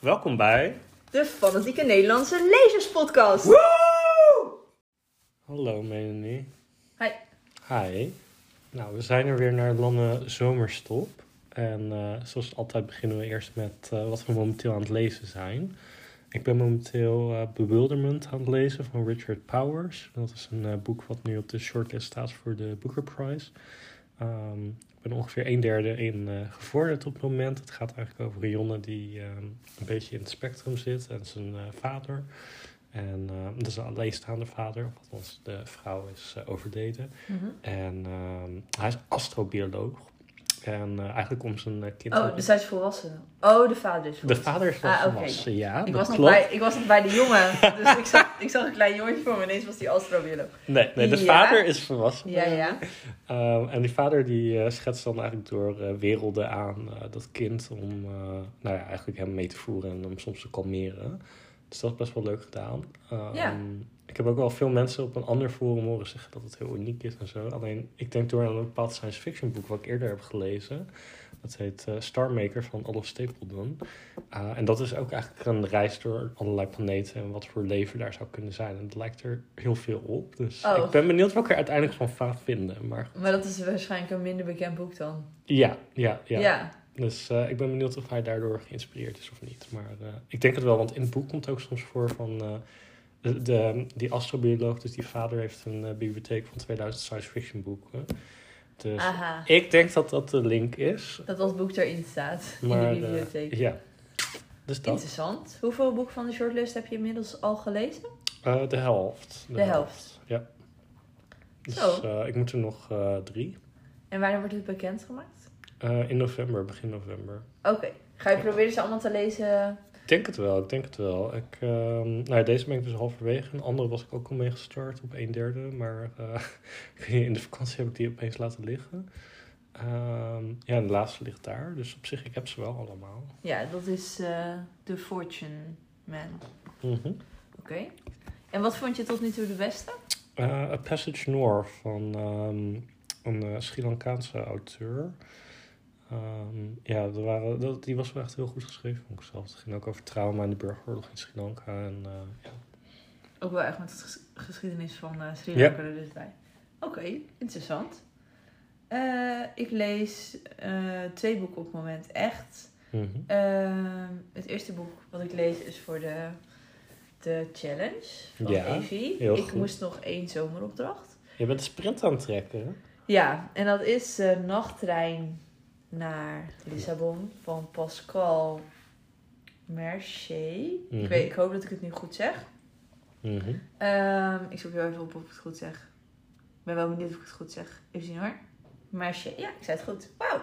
Welkom bij. De Fanatieke Nederlandse Lezerspodcast. Hallo Melanie. Hi. Hi. Nou, we zijn er weer naar lange zomerstop. En eh, zoals altijd beginnen we eerst met eh, wat we momenteel aan het lezen zijn. Ik ben momenteel eh, Bewilderment aan het lezen van Richard Powers. Dat is een boek wat nu op de shortlist staat voor de Booker Prize. Ehm, ik ben ongeveer een derde in eh, gevorderd op het moment. Het gaat eigenlijk over een jongen die ehm, een beetje in het spectrum zit en zijn eh, vader. En ehm, dat is een alleenstaande vader, of althans de vrouw is eh, overleden. Mhm. En hij is astrobioloog. En eh, eigenlijk om zijn eh, kind... Oh, dus hij is volwassen. Oh, de vader is de volwassen. vader is Ah, volwassen, ja. Ik was, nog klopt. bij, ik was nog bij de jongen, dus ik zag, ik zag een klein jongetje voor me. Ineens was die astrobioloog. Nee, nee, de Ja. vader is volwassen. Ja, ja. Ehm, en die vader die eh, schetst dan eigenlijk door werelden aan dat kind om nou ja, eigenlijk hem mee te voeren en hem soms te kalmeren. Dus dat is best wel leuk gedaan. Ehm, Ja. Ik heb ook wel veel mensen op een ander forum horen zeggen dat het heel uniek is en zo. Alleen ik denk door aan een bepaald science fiction boek wat ik eerder heb gelezen. Dat heet eh, Star Maker van Adolf Stapledon. Uh, en dat is ook eigenlijk een reis door allerlei planeten en wat voor leven daar zou kunnen zijn. En het lijkt er heel veel op. Dus Oh. ik ben benieuwd wat ik er uiteindelijk van ga vinden. Maar Maar dat is waarschijnlijk een minder bekend boek dan. ja, ja, ja. Ja. Dus eh, ik ben benieuwd of hij daardoor geïnspireerd is of niet. Maar eh, ik denk het wel, want in het boek komt ook soms voor van... de, die astrobioloog, dus die vader heeft een eh, bibliotheek van 2000 science fiction boeken. Dus Aha. ik denk dat dat de link is. Dat dat boek erin staat. Maar, in de eh, bibliotheek. ja, dus dat. Interessant. Hoeveel boeken van de shortlist heb je inmiddels al gelezen? Eh, de helft. De helft. Ja. Dus ik moet er nog drie. En wanneer wordt het bekendgemaakt? In november, begin november. Oké. Ga je proberen ze allemaal te lezen? Ik denk het wel, ik denk het wel. Ik, ehm, nou, ja, deze ben ik dus halverwege. Een andere was ik ook al mee gestart op een derde. Maar eh, in de vakantie heb ik die opeens laten liggen. Ehm, ja, en de laatste ligt daar. Dus op zich, ik heb ze wel allemaal. Ja, dat is eh The Fortune Man. Mhm. Oké. En wat vond je tot nu toe de beste? Eh, A Passage North van ehm, een eh, Sri Lankaanse auteur. Ehm, ja, er waren, dat, die was wel echt heel goed geschreven, vond ik zelf. Het ging ook over trauma in de burgeroorlog in Sri Lanka. En, eh, ja. Ook wel echt met de ges- geschiedenis van eh Sri Ja. Lanka er dus bij. Oké, interessant. Eh, ik lees twee boeken op het moment echt. Mhm. Ehm, het eerste boek wat ik lees is voor de, de challenge van Ja, Evie. ik goed. moest nog één zomeropdracht. Je bent de sprint aan het trekken, hè? Ja, en dat is nachttrein naar Lissabon van Pascal Mercier. Mhm. ik, weet, ik hoop dat ik het nu goed zeg. Mhm. Ehm, ik zoek heel even op of ik het goed zeg. Ik ben wel benieuwd of ik het goed zeg. Even zien hoor. Mercier. Ja, ik zei het goed. Wauw.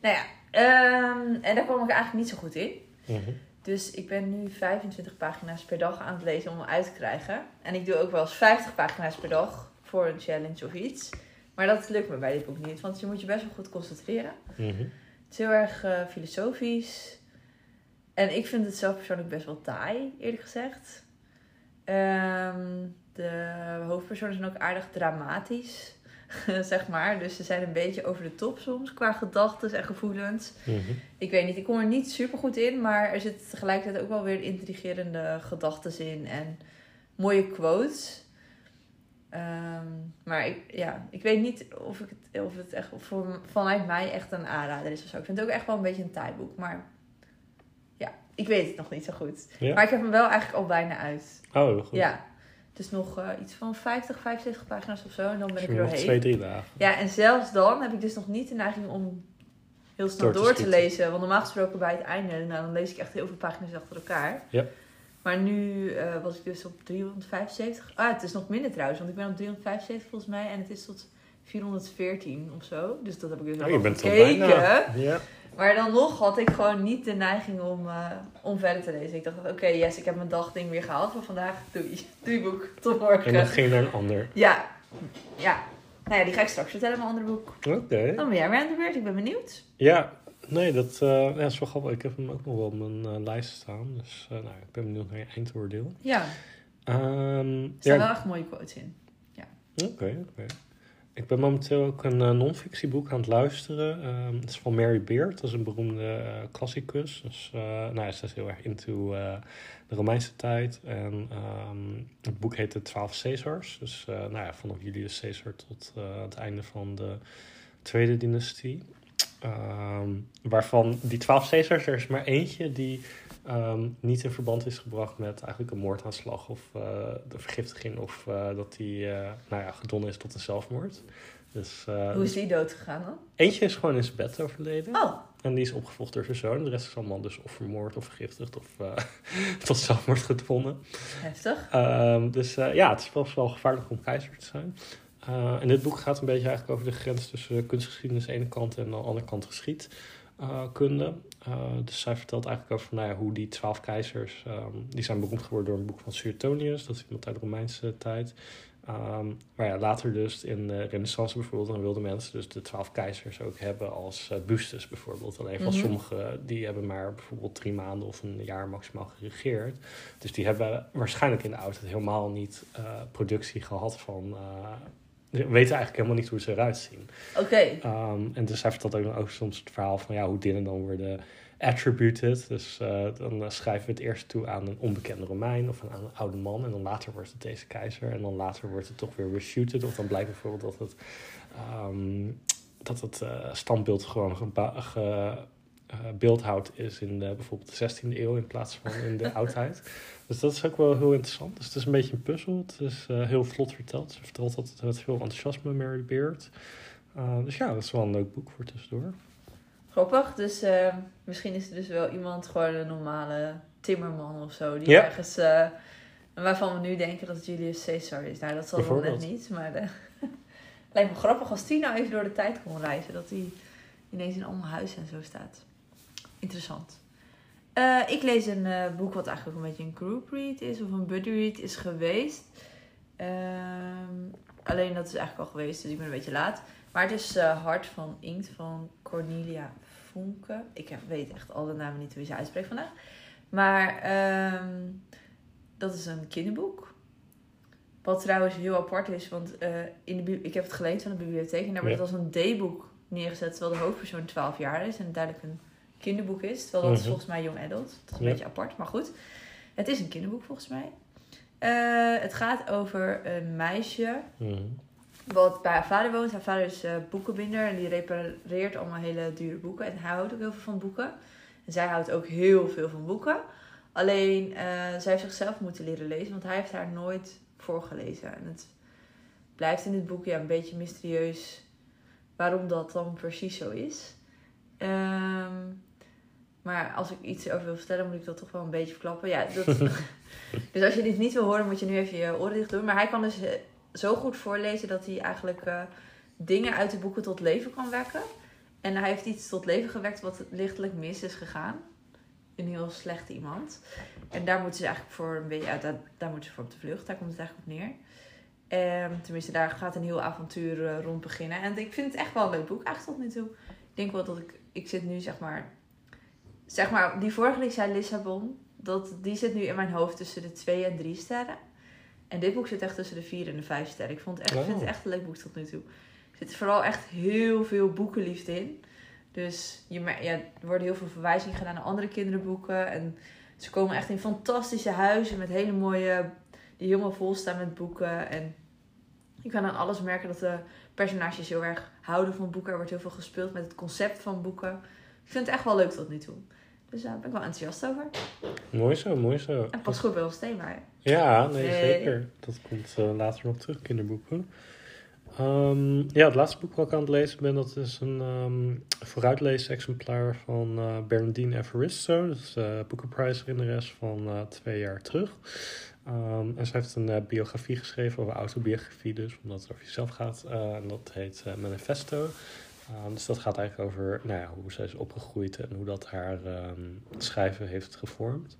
Nou ja, ehm, en daar kwam ik eigenlijk niet zo goed in. Mhm. Dus ik ben nu 25 pagina's per dag aan het lezen om hem uit te krijgen. En ik doe ook wel eens 50 pagina's per dag voor een challenge of iets. Maar dat lukt me bij dit boek niet, want je moet je best wel goed concentreren. Mhm. Het is heel erg eh, filosofisch. En ik vind het zelf persoonlijk best wel taai, eerlijk gezegd. Ehm, de hoofdpersonen zijn ook aardig dramatisch, zeg maar. Dus ze zijn een beetje over de top soms qua gedachten en gevoelens. Mhm. Ik weet niet, ik kom er niet super goed in, maar er zitten tegelijkertijd ook wel weer intrigerende gedachten in en mooie quotes. Ehm, maar ik, ja, ik weet niet of, ik het, of het echt voor, vanuit mij echt een aanrader is of zo. Ik vind het ook echt wel een beetje een taaiboek, maar ja, ik weet het nog niet zo goed. Ja. Maar ik heb hem wel eigenlijk al bijna uit. Oh, heel goed. Ja, dus nog eh, iets van 50, 75 pagina's of zo en dan ben Dus ik er doorheen. twee, drie dagen. Ja, en zelfs dan heb ik dus nog niet de neiging om heel snel Door te door te, lezen. Want normaal gesproken bij het einde, nou, dan lees ik echt heel veel pagina's achter elkaar. Ja. Maar nu eh, was ik dus op 375. Ah, het is nog minder trouwens, want ik ben op 375 volgens mij. En het is tot 414 of zo. Dus dat heb ik dus Oh, je bent gekeken. bijna. Ja. Maar dan nog had ik gewoon niet de neiging om, eh, om verder te lezen. Ik dacht, oké, yes, ik heb mijn dagding weer gehaald voor vandaag. Doei. Doei boek. Tot morgen. En dan ging naar een ander. Ja. Ja. Nou ja, die ga ik straks vertellen, mijn andere boek. Oké. Dan ben jij weer aan de beurt. Ik ben benieuwd. Ja, nee, dat, eh, ja, dat is wel grappig. Ik heb hem ook nog wel op mijn eh, lijst staan. Dus eh, nou, ik ben benieuwd naar je eindoordeel. Ja, Ehm er staan ja, wel echt mooie quotes in. Oké, oké. ik ben momenteel ook een non-fictieboek aan het luisteren. Um, het is van Mary Beard, dat is een beroemde klassicus. Dus nou, ja, ze is heel erg into de Romeinse tijd. En um, het boek heet De Twaalf Caesars. Dus nou ja, vanaf Julius Caesar tot het einde van de Tweede Dynastie. Um, waarvan die twaalf Caesars, er is maar eentje die um, niet in verband is gebracht met eigenlijk een moordaanslag of uh, de vergiftiging of uh, dat die uh, nou ja, gedonnen is tot een zelfmoord. Dus, Hoe is die dood gegaan dan? Eentje is gewoon in zijn bed overleden. Oh. En die is opgevolgd door zijn zoon. De rest is allemaal dus of vermoord of vergiftigd of tot zelfmoord gedwongen. Heftig. Um, dus ja, het is wel, wel gevaarlijk om keizer te zijn. Uh, en dit boek gaat een beetje eigenlijk over de grens tussen kunstgeschiedenis aan de ene kant en aan de andere kant geschiedkunde. Uh, dus zij vertelt eigenlijk over nou ja, hoe die twaalf keizers, um, die zijn beroemd geworden door een boek van Suetonius, dat is iemand uit de Romeinse tijd. Um, maar ja, later dus in de renaissance bijvoorbeeld, dan wilden mensen dus de twaalf keizers ook hebben als uh, bustes bijvoorbeeld. Alleen van mm -hmm. sommige, die hebben maar bijvoorbeeld drie maanden of een jaar maximaal geregeerd. Dus die hebben waarschijnlijk in de oudheid helemaal niet uh, productie gehad van... We weten eigenlijk helemaal niet hoe ze eruit zien. Oké. Okay. Um, en dus hij vertelt ook, ook soms het verhaal van ja, hoe dingen dan worden attributed. Dus uh, dan schrijven we het eerst toe aan een onbekende Romein of aan een oude man. En dan later wordt het deze keizer. En dan later wordt het toch weer reshuted. Of dan blijkt bijvoorbeeld dat het, um, dat het uh, standbeeld gewoon ge, beeldhoud is in de, bijvoorbeeld de 16e eeuw in plaats van in de oudheid. Dus dat is ook wel heel interessant. Dus het is een beetje een puzzel. Het is uh, heel vlot verteld. Ze vertelt altijd met veel enthousiasme, Mary Beard. Uh, dus ja, dat is wel een leuk boek voor tussendoor. Grappig. Dus uh, misschien is er dus wel iemand, gewoon een normale timmerman of zo, die Ja. ergens... eh, waarvan we nu denken dat het Julius Caesar is. Nou, dat zal wel net niet, maar... eh, lijkt me grappig als die nou even door de tijd kon reizen. Dat hij ineens in allemaal huizen en zo staat. Interessant. Eh, ik lees een eh, boek wat eigenlijk een beetje een group read is. Of een buddy read is geweest. Ehm, alleen dat is eigenlijk al geweest, dus ik ben een beetje laat. Maar het is eh, Hart van Inkt van Cornelia Vonke. Ik heb, weet echt alle namen niet hoe je ze uitspreekt vandaag. Maar ehm, dat is een kinderboek. Wat trouwens heel apart is, want in de, ik heb het geleend van de bibliotheek. En daar wordt Ja. het als een D-boek neergezet, terwijl de hoofdpersoon 12 jaar is. En duidelijk een kinderboek is. Terwijl dat is Mhm. volgens mij young adult. Dat is een Ja. beetje apart, maar goed. Het is een kinderboek volgens mij. Eh, het gaat over een meisje Mhm. wat bij haar vader woont. Haar vader is eh, boekenbinder en die repareert allemaal hele dure boeken. En hij houdt ook heel veel van boeken. En zij houdt ook heel veel van boeken. Alleen, eh, zij heeft zichzelf moeten leren lezen, want hij heeft haar nooit voorgelezen. En het blijft in dit boek ja, een beetje mysterieus waarom dat dan precies zo is. Ehm, maar als ik iets over wil vertellen, moet ik dat toch wel een beetje verklappen. Ja, dat, dus als je dit niet wil horen, moet je nu even je oren dicht doen. Maar hij kan dus eh, zo goed voorlezen dat hij eigenlijk eh, dingen uit de boeken tot leven kan wekken. En hij heeft iets tot leven gewekt wat lichtelijk mis is gegaan. Een heel slecht iemand. En daar moeten ze eigenlijk voor een beetje, ja, daar, daar moeten ze voor op de vlucht. Daar komt het eigenlijk op neer. Ehm, tenminste, daar gaat een heel avontuur eh, rond beginnen. En ik vind het echt wel een leuk boek, eigenlijk tot nu toe. Ik denk wel dat ik, ik zit nu zeg maar, zeg maar, die vorige die zei Lissabon, dat, die zit nu in mijn hoofd tussen de twee en drie sterren. En dit boek zit echt tussen de vier en de vijf sterren. Ik, vond het echt, Oh. vind het echt een leuk boek tot nu toe. Er zit vooral echt heel veel boekenliefde in. Dus je, ja, er worden heel veel verwijzingen gedaan naar andere kinderboeken. En ze komen echt in fantastische huizen met hele mooie... Die helemaal vol staan met boeken. En je kan aan alles merken dat de personages heel erg houden van boeken. Er wordt heel veel gespeeld met het concept van boeken. Ik vind het echt wel leuk tot nu toe. Dus daar ben ik wel enthousiast over. Mooi zo, mooi zo. En pas goed bij ons thema. hè. Ja, nee, Nee. zeker. Dat komt eh, later nog terug, kinderboeken. Ehm, ja, het laatste boek wat ik aan het lezen ben, dat is een ehm vooruitleesexemplaar van eh Bernardine Evaristo. Dat is de boekenprijswinnares van eh, twee jaar terug. Ehm, en zij heeft een eh, biografie geschreven, of een autobiografie dus, omdat het over jezelf gaat. Eh, en dat heet eh, Manifesto. Ehm, dus dat gaat eigenlijk over nou ja, hoe zij is opgegroeid en hoe dat haar ehm, schrijven heeft gevormd.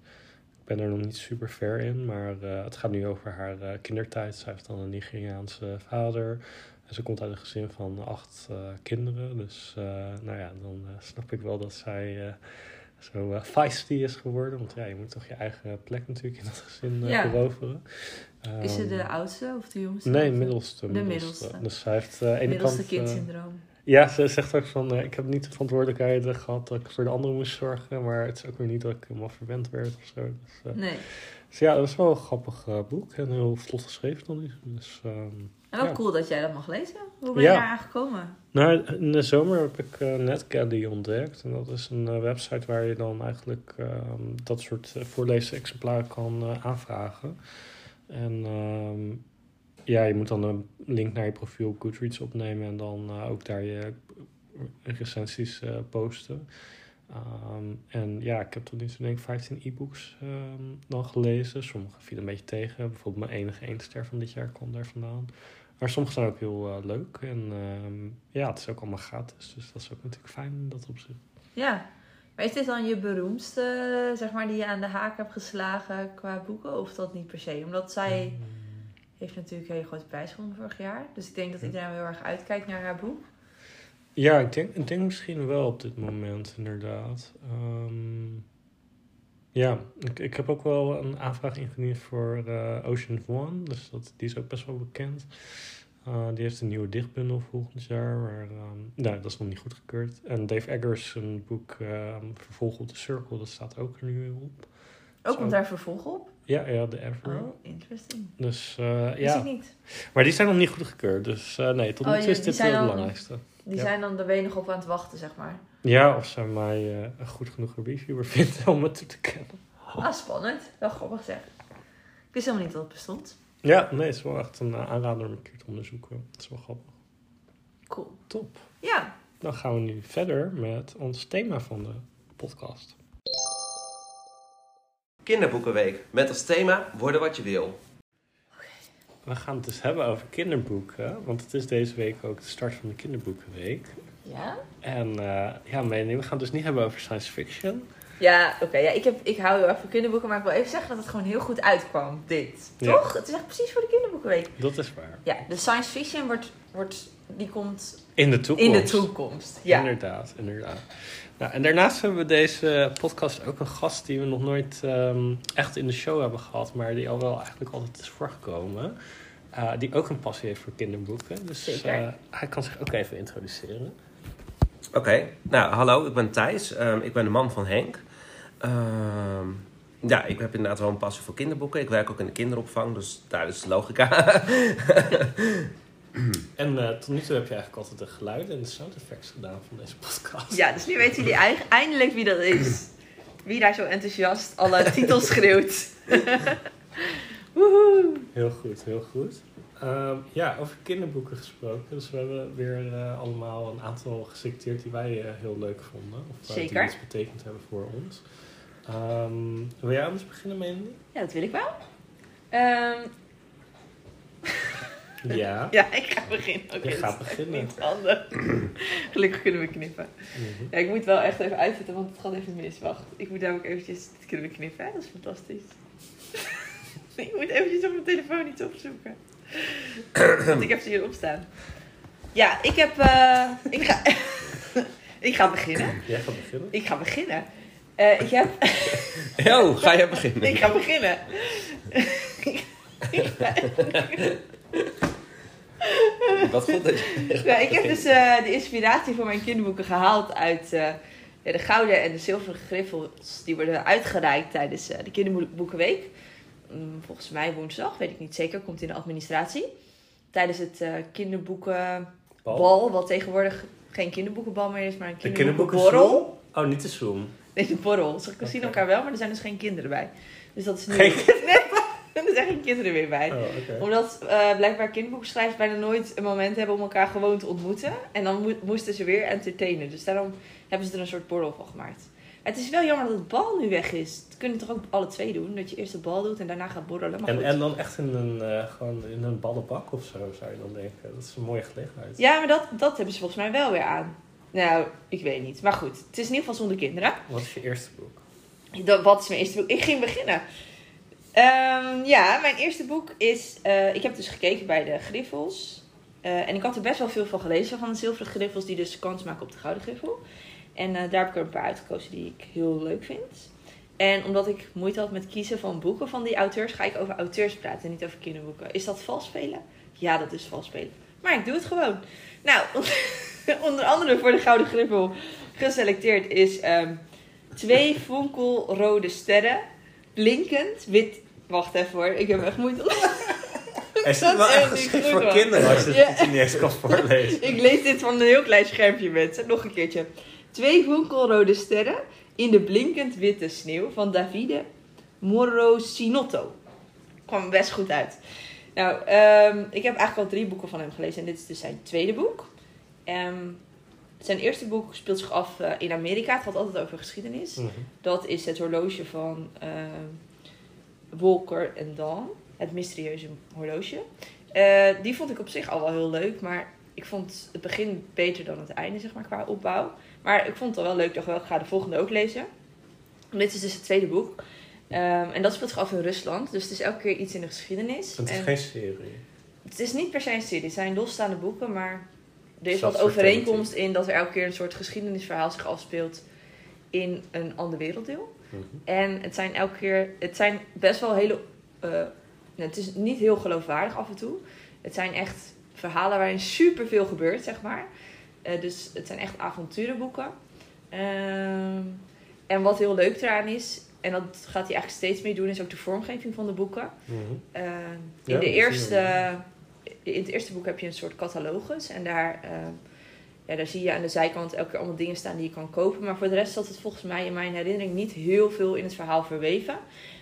Ik ben er nog niet super ver in, maar eh, het gaat nu over haar eh, kindertijd. Zij heeft dan een Nigeriaanse vader. En ze komt uit een gezin van acht eh, kinderen. Dus nou ja, dan snap ik wel dat zij zo feisty is geworden. Want ja, je moet toch je eigen plek natuurlijk in dat gezin eh, Ja. veroveren. Is ze Ehm, de oudste of de jongste? Nee, middelste. De middelste. Dus zij heeft aan de ene Middelste kant... kindsyndroom. Ja, ze zegt ook van, eh, ik heb niet de verantwoordelijkheid gehad dat ik voor de anderen moest zorgen. Maar het is ook weer niet dat ik helemaal verwend werd of zo. Dus, eh, Nee. dus ja, dat is wel een grappig eh, boek. En heel vlot geschreven dan. Dus, ehm, En wel Ja. cool dat jij dat mag lezen. Hoe ben Ja. je daar aangekomen? Nou, in de zomer heb ik eh NetGalley ontdekt. En dat is een website waar je dan eigenlijk ehm, dat soort uh, voorleesexemplaren kan aanvragen. En ehm, ja, je moet dan een link naar je profiel op Goodreads opnemen en dan eh, ook daar je recensies eh, posten. Ehm, en ja, ik heb tot nu toe denk ik 15 e-books ehm, dan gelezen. Sommige vielen een beetje tegen. Bijvoorbeeld mijn enige één ster van dit jaar kwam daar vandaan. Maar sommige zijn ook heel eh, leuk. En ehm, ja, het is ook allemaal gratis. Dus dat is ook natuurlijk fijn in dat opzicht. Ja. Maar is dit dan je beroemdste, zeg maar, die je aan de haak hebt geslagen qua boeken? Of dat niet per se? Omdat zij Mm. Heeft natuurlijk een hele grote prijs gewonnen vorig jaar. Dus ik denk dat iedereen heel erg uitkijkt naar haar boek. Ja, ik denk, ik denk misschien wel op dit moment, inderdaad. Ehm, ja, ik, ik heb ook wel een aanvraag ingediend voor eh, Ocean of One. Dus dat, die is ook best wel bekend. Uh, die heeft een nieuwe dichtbundel volgend jaar. Maar um, nou, dat is nog niet goedgekeurd. En Dave Eggers, een boek um, Vervolg op de Circle, dat staat ook er nu op. Ook komt daar vervolg op? Ja, ja, de Ever. Oh, interesting. Dus uh, Wist ja. ik niet. Maar die zijn nog niet goedgekeurd. Dus uh, nee, tot nu Oh, toe is dit wel het belangrijkste. Die Ja. zijn dan, je nog op aan het wachten, zeg maar. Ja, of zij mij uh, een goed genoeg reviewer vindt om het toe te kennen. Ah, spannend. Wel grappig zeg. Ik wist helemaal niet dat het bestond. Ja, nee, het is wel echt een aanrader om een keer te onderzoeken. Het is wel grappig. Cool. Top. Ja. Dan gaan we nu verder met ons thema van de podcast. Kinderboekenweek. Met als thema worden wat je wil. We gaan het dus hebben over kinderboeken, want het is deze week ook de start van de kinderboekenweek. Ja? En uh, ja, Melanie, we gaan het dus niet hebben over science fiction. Ja, oké. Ja, ik, heb, ik hou heel erg van kinderboeken, maar ik wil even zeggen dat het gewoon heel goed uitkwam, dit. Ja. Toch? Het is echt precies voor de kinderboekenweek. Dat is waar. Ja, de science fiction wordt, wordt, die komt In de toekomst. in de toekomst. Ja. Inderdaad, inderdaad. Nou, en daarnaast hebben we deze podcast ook een gast die we nog nooit um, echt in de show hebben gehad, maar die al wel eigenlijk altijd is voorgekomen. Uh, die ook een passie heeft voor kinderboeken. Dus uh, hij kan zich ook even introduceren. Oké, okay. nou hallo, ik ben Thijs. Um, ik ben de man van Henk. Um, ja, ik heb inderdaad wel een passie voor kinderboeken. Ik werk ook in de kinderopvang, dus daar is logica. En uh, tot nu toe heb je eigenlijk altijd de geluiden en de sound effects gedaan van deze podcast. Ja, dus nu weten jullie eindelijk wie dat is. Wie daar zo enthousiast alle titels schreeuwt. Woehoe. Heel goed, heel goed. Um, ja, over kinderboeken gesproken. Dus we hebben weer uh, allemaal een aantal geselecteerd die wij uh, heel leuk vonden. Of uh, Zeker. die iets betekend hebben voor ons. Um, wil jij anders beginnen, Melanie? Ja, dat wil ik wel. Um, ja. ja, ik ga beginnen. Okay, Je gaat beginnen. Niet. Gelukkig kunnen we knippen. Mm -hmm. Ja, ik moet wel echt even uitzetten, want het gaat even mis. Wacht, ik moet daar ook eventjes... Dit kunnen we knippen, hè? Dat is fantastisch. ik moet eventjes op mijn telefoon iets opzoeken. Want ik heb ze hier opstaan. Ja, ik heb... Uh, ik, ga, ik ga beginnen. Jij gaat beginnen? Ik ga beginnen. Uh, ik heb... Yo, ga jij beginnen? ik ga beginnen. Wat goed dat je... Ja, ik heb dus uh, de inspiratie voor mijn kinderboeken gehaald uit uh, ja, de gouden en de zilveren griffels. Die worden uitgereikt tijdens uh, de kinderboekenweek. Um, volgens mij woensdag, weet ik niet zeker, komt in de administratie. Tijdens het uh, kinderboekenbal, wat tegenwoordig geen kinderboekenbal meer is, maar een kinderboekenborrel. Oh, niet de Zoom. Nee, de borrel. Ze okay. zien elkaar wel, maar er zijn dus geen kinderen bij. Dus dat is nu... Geen zijn geen kinderen meer bij. Oh, okay. Omdat uh, blijkbaar kinderboekenschrijvers bijna nooit een moment hebben om elkaar gewoon te ontmoeten. En dan mo moesten ze weer entertainen. Dus daarom hebben ze er een soort borrel van gemaakt. Het is wel jammer dat het bal nu weg is. Dat kunnen toch ook alle twee doen? Dat je eerst de bal doet en daarna gaat borrelen. Maar en, goed. en dan echt in een, uh, gewoon in een ballenbak of zo, zou je dan denken. Dat is een mooie gelegenheid. Ja, maar dat, dat hebben ze volgens mij wel weer aan. Nou, ik weet niet. Maar goed, het is in ieder geval zonder kinderen. Wat is je eerste boek? Dat, wat is mijn eerste boek? Ik ging beginnen. Um, ja, mijn eerste boek is... Uh, ik heb dus gekeken bij de Griffels. Uh, en ik had er best wel veel van gelezen van de zilveren Griffels... die dus kans maken op de gouden Griffel. En eh, daar heb ik er een paar uitgekozen die ik heel leuk vind. En omdat ik moeite had met kiezen van boeken van die auteurs, ga ik over auteurs praten en niet over kinderboeken. Is dat vals spelen? Ja, dat is vals spelen. Maar ik doe het gewoon. Nou, onder andere voor de Gouden Griffel geselecteerd is ehm, twee fonkelrode sterren. Blinkend wit. Wacht even hoor, ik heb echt moeite. Is Dat wel echt geschikt voor kinderen als je Ja. het niet eens kan voorlezen. ik lees dit van een heel klein schermpje met. Nog een keertje. Twee fonkelrode sterren in de blinkend witte sneeuw van Davide Morosinotto. Kwam best goed uit. Nou, ehm, ik heb eigenlijk al drie boeken van hem gelezen en dit is dus zijn tweede boek. Ehm, zijn eerste boek speelt zich af eh, in Amerika. Het gaat altijd over geschiedenis. Mhm. Dat is het horloge van ehm Walker en Dawn. Het mysterieuze horloge. Eh, die vond ik op zich al wel heel leuk. Maar ik vond het begin beter dan het einde, zeg maar, qua opbouw. Maar ik vond het al wel leuk. Ik dacht wel, ik ga de volgende ook lezen. Dit is dus het tweede boek. Ehm, en dat speelt zich af in Rusland. Dus het is elke keer iets in de geschiedenis. Het is En geen serie. het is niet per se een serie. Het zijn losstaande boeken, maar er is wat overeenkomst in dat er elke keer een soort geschiedenisverhaal zich afspeelt in een ander werelddeel. En het zijn elke keer, het zijn best wel hele, eh, nou, het is niet heel geloofwaardig af en toe. Het zijn echt verhalen waarin superveel gebeurt, zeg maar. Eh, dus het zijn echt avonturenboeken. Ehm, en wat heel leuk eraan is, en dat gaat hij eigenlijk steeds meer doen, is ook de vormgeving van de boeken. Mhm. Uh, in, Ja, de eerste, in het eerste boek heb je een soort catalogus. En daar, uh, ja, daar zie je aan de zijkant elke keer allemaal dingen staan die je kan kopen. Maar voor de rest zat het volgens mij in mijn herinnering niet heel veel in het verhaal verweven.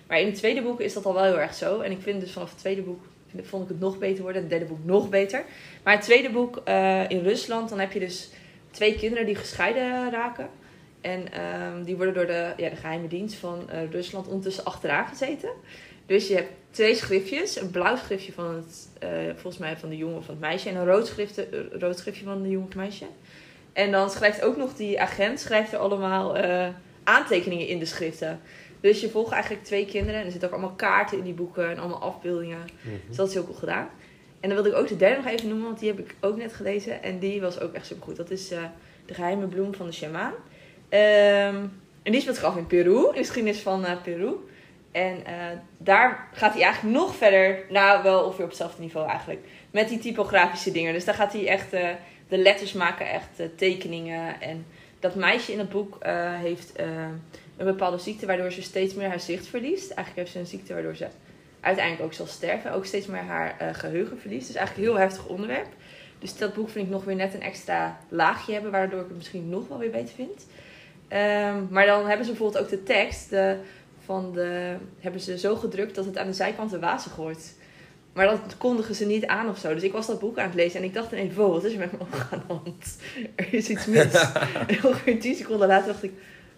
Maar in het tweede boek is dat al wel heel erg zo. En ik vind dus vanaf het tweede boek vond ik het nog beter worden. Het derde boek nog beter. Maar het tweede boek uh, in Rusland, dan heb je dus twee kinderen die gescheiden raken. En um, die worden door de, ja, de geheime dienst van uh, Rusland ondertussen achteraan gezeten. Dus je hebt twee schriftjes. Een blauw schriftje van het, uh, volgens mij van de jongen of van het meisje. En een rood, schrifte, uh, rood schriftje van de jongen of het meisje. En dan schrijft ook nog die agent schrijft er allemaal uh, aantekeningen in de schriften. Dus je volgt eigenlijk twee kinderen. En er zitten ook allemaal kaarten in die boeken en allemaal afbeeldingen. Mm-hmm. Dus dat is heel cool gedaan. En dan wilde ik ook de derde nog even noemen, want die heb ik ook net gelezen. En die was ook echt super goed. Dat is uh, De Geheime Bloem van de Shamaan. Um, en die speelt zich af in Peru, in de geschiedenis van uh, Peru. En uh, daar gaat hij eigenlijk nog verder, nou wel ongeveer op hetzelfde niveau eigenlijk, met die typografische dingen. Dus daar gaat hij echt uh, de letters maken, echt uh, tekeningen. En dat meisje in het boek heeft een bepaalde ziekte waardoor ze steeds meer haar zicht verliest. Eigenlijk heeft ze een ziekte waardoor ze uiteindelijk ook zal sterven. Ook steeds meer haar geheugen verliest. Dus eigenlijk een heel heftig onderwerp. Dus dat boek vind ik nog weer net een extra laagje hebben, waardoor ik het misschien nog wel weer beter vind. Um, maar dan hebben ze bijvoorbeeld ook de tekst de, van de, hebben ze zo gedrukt dat het aan de zijkant wazig wordt. Maar dat kondigen ze niet aan of zo. Dus ik was dat boek aan het lezen en ik dacht ineens, wow, wat is er met mijn ogen aan de hand? Er is iets mis. en ongeveer 10 seconden later dacht ik,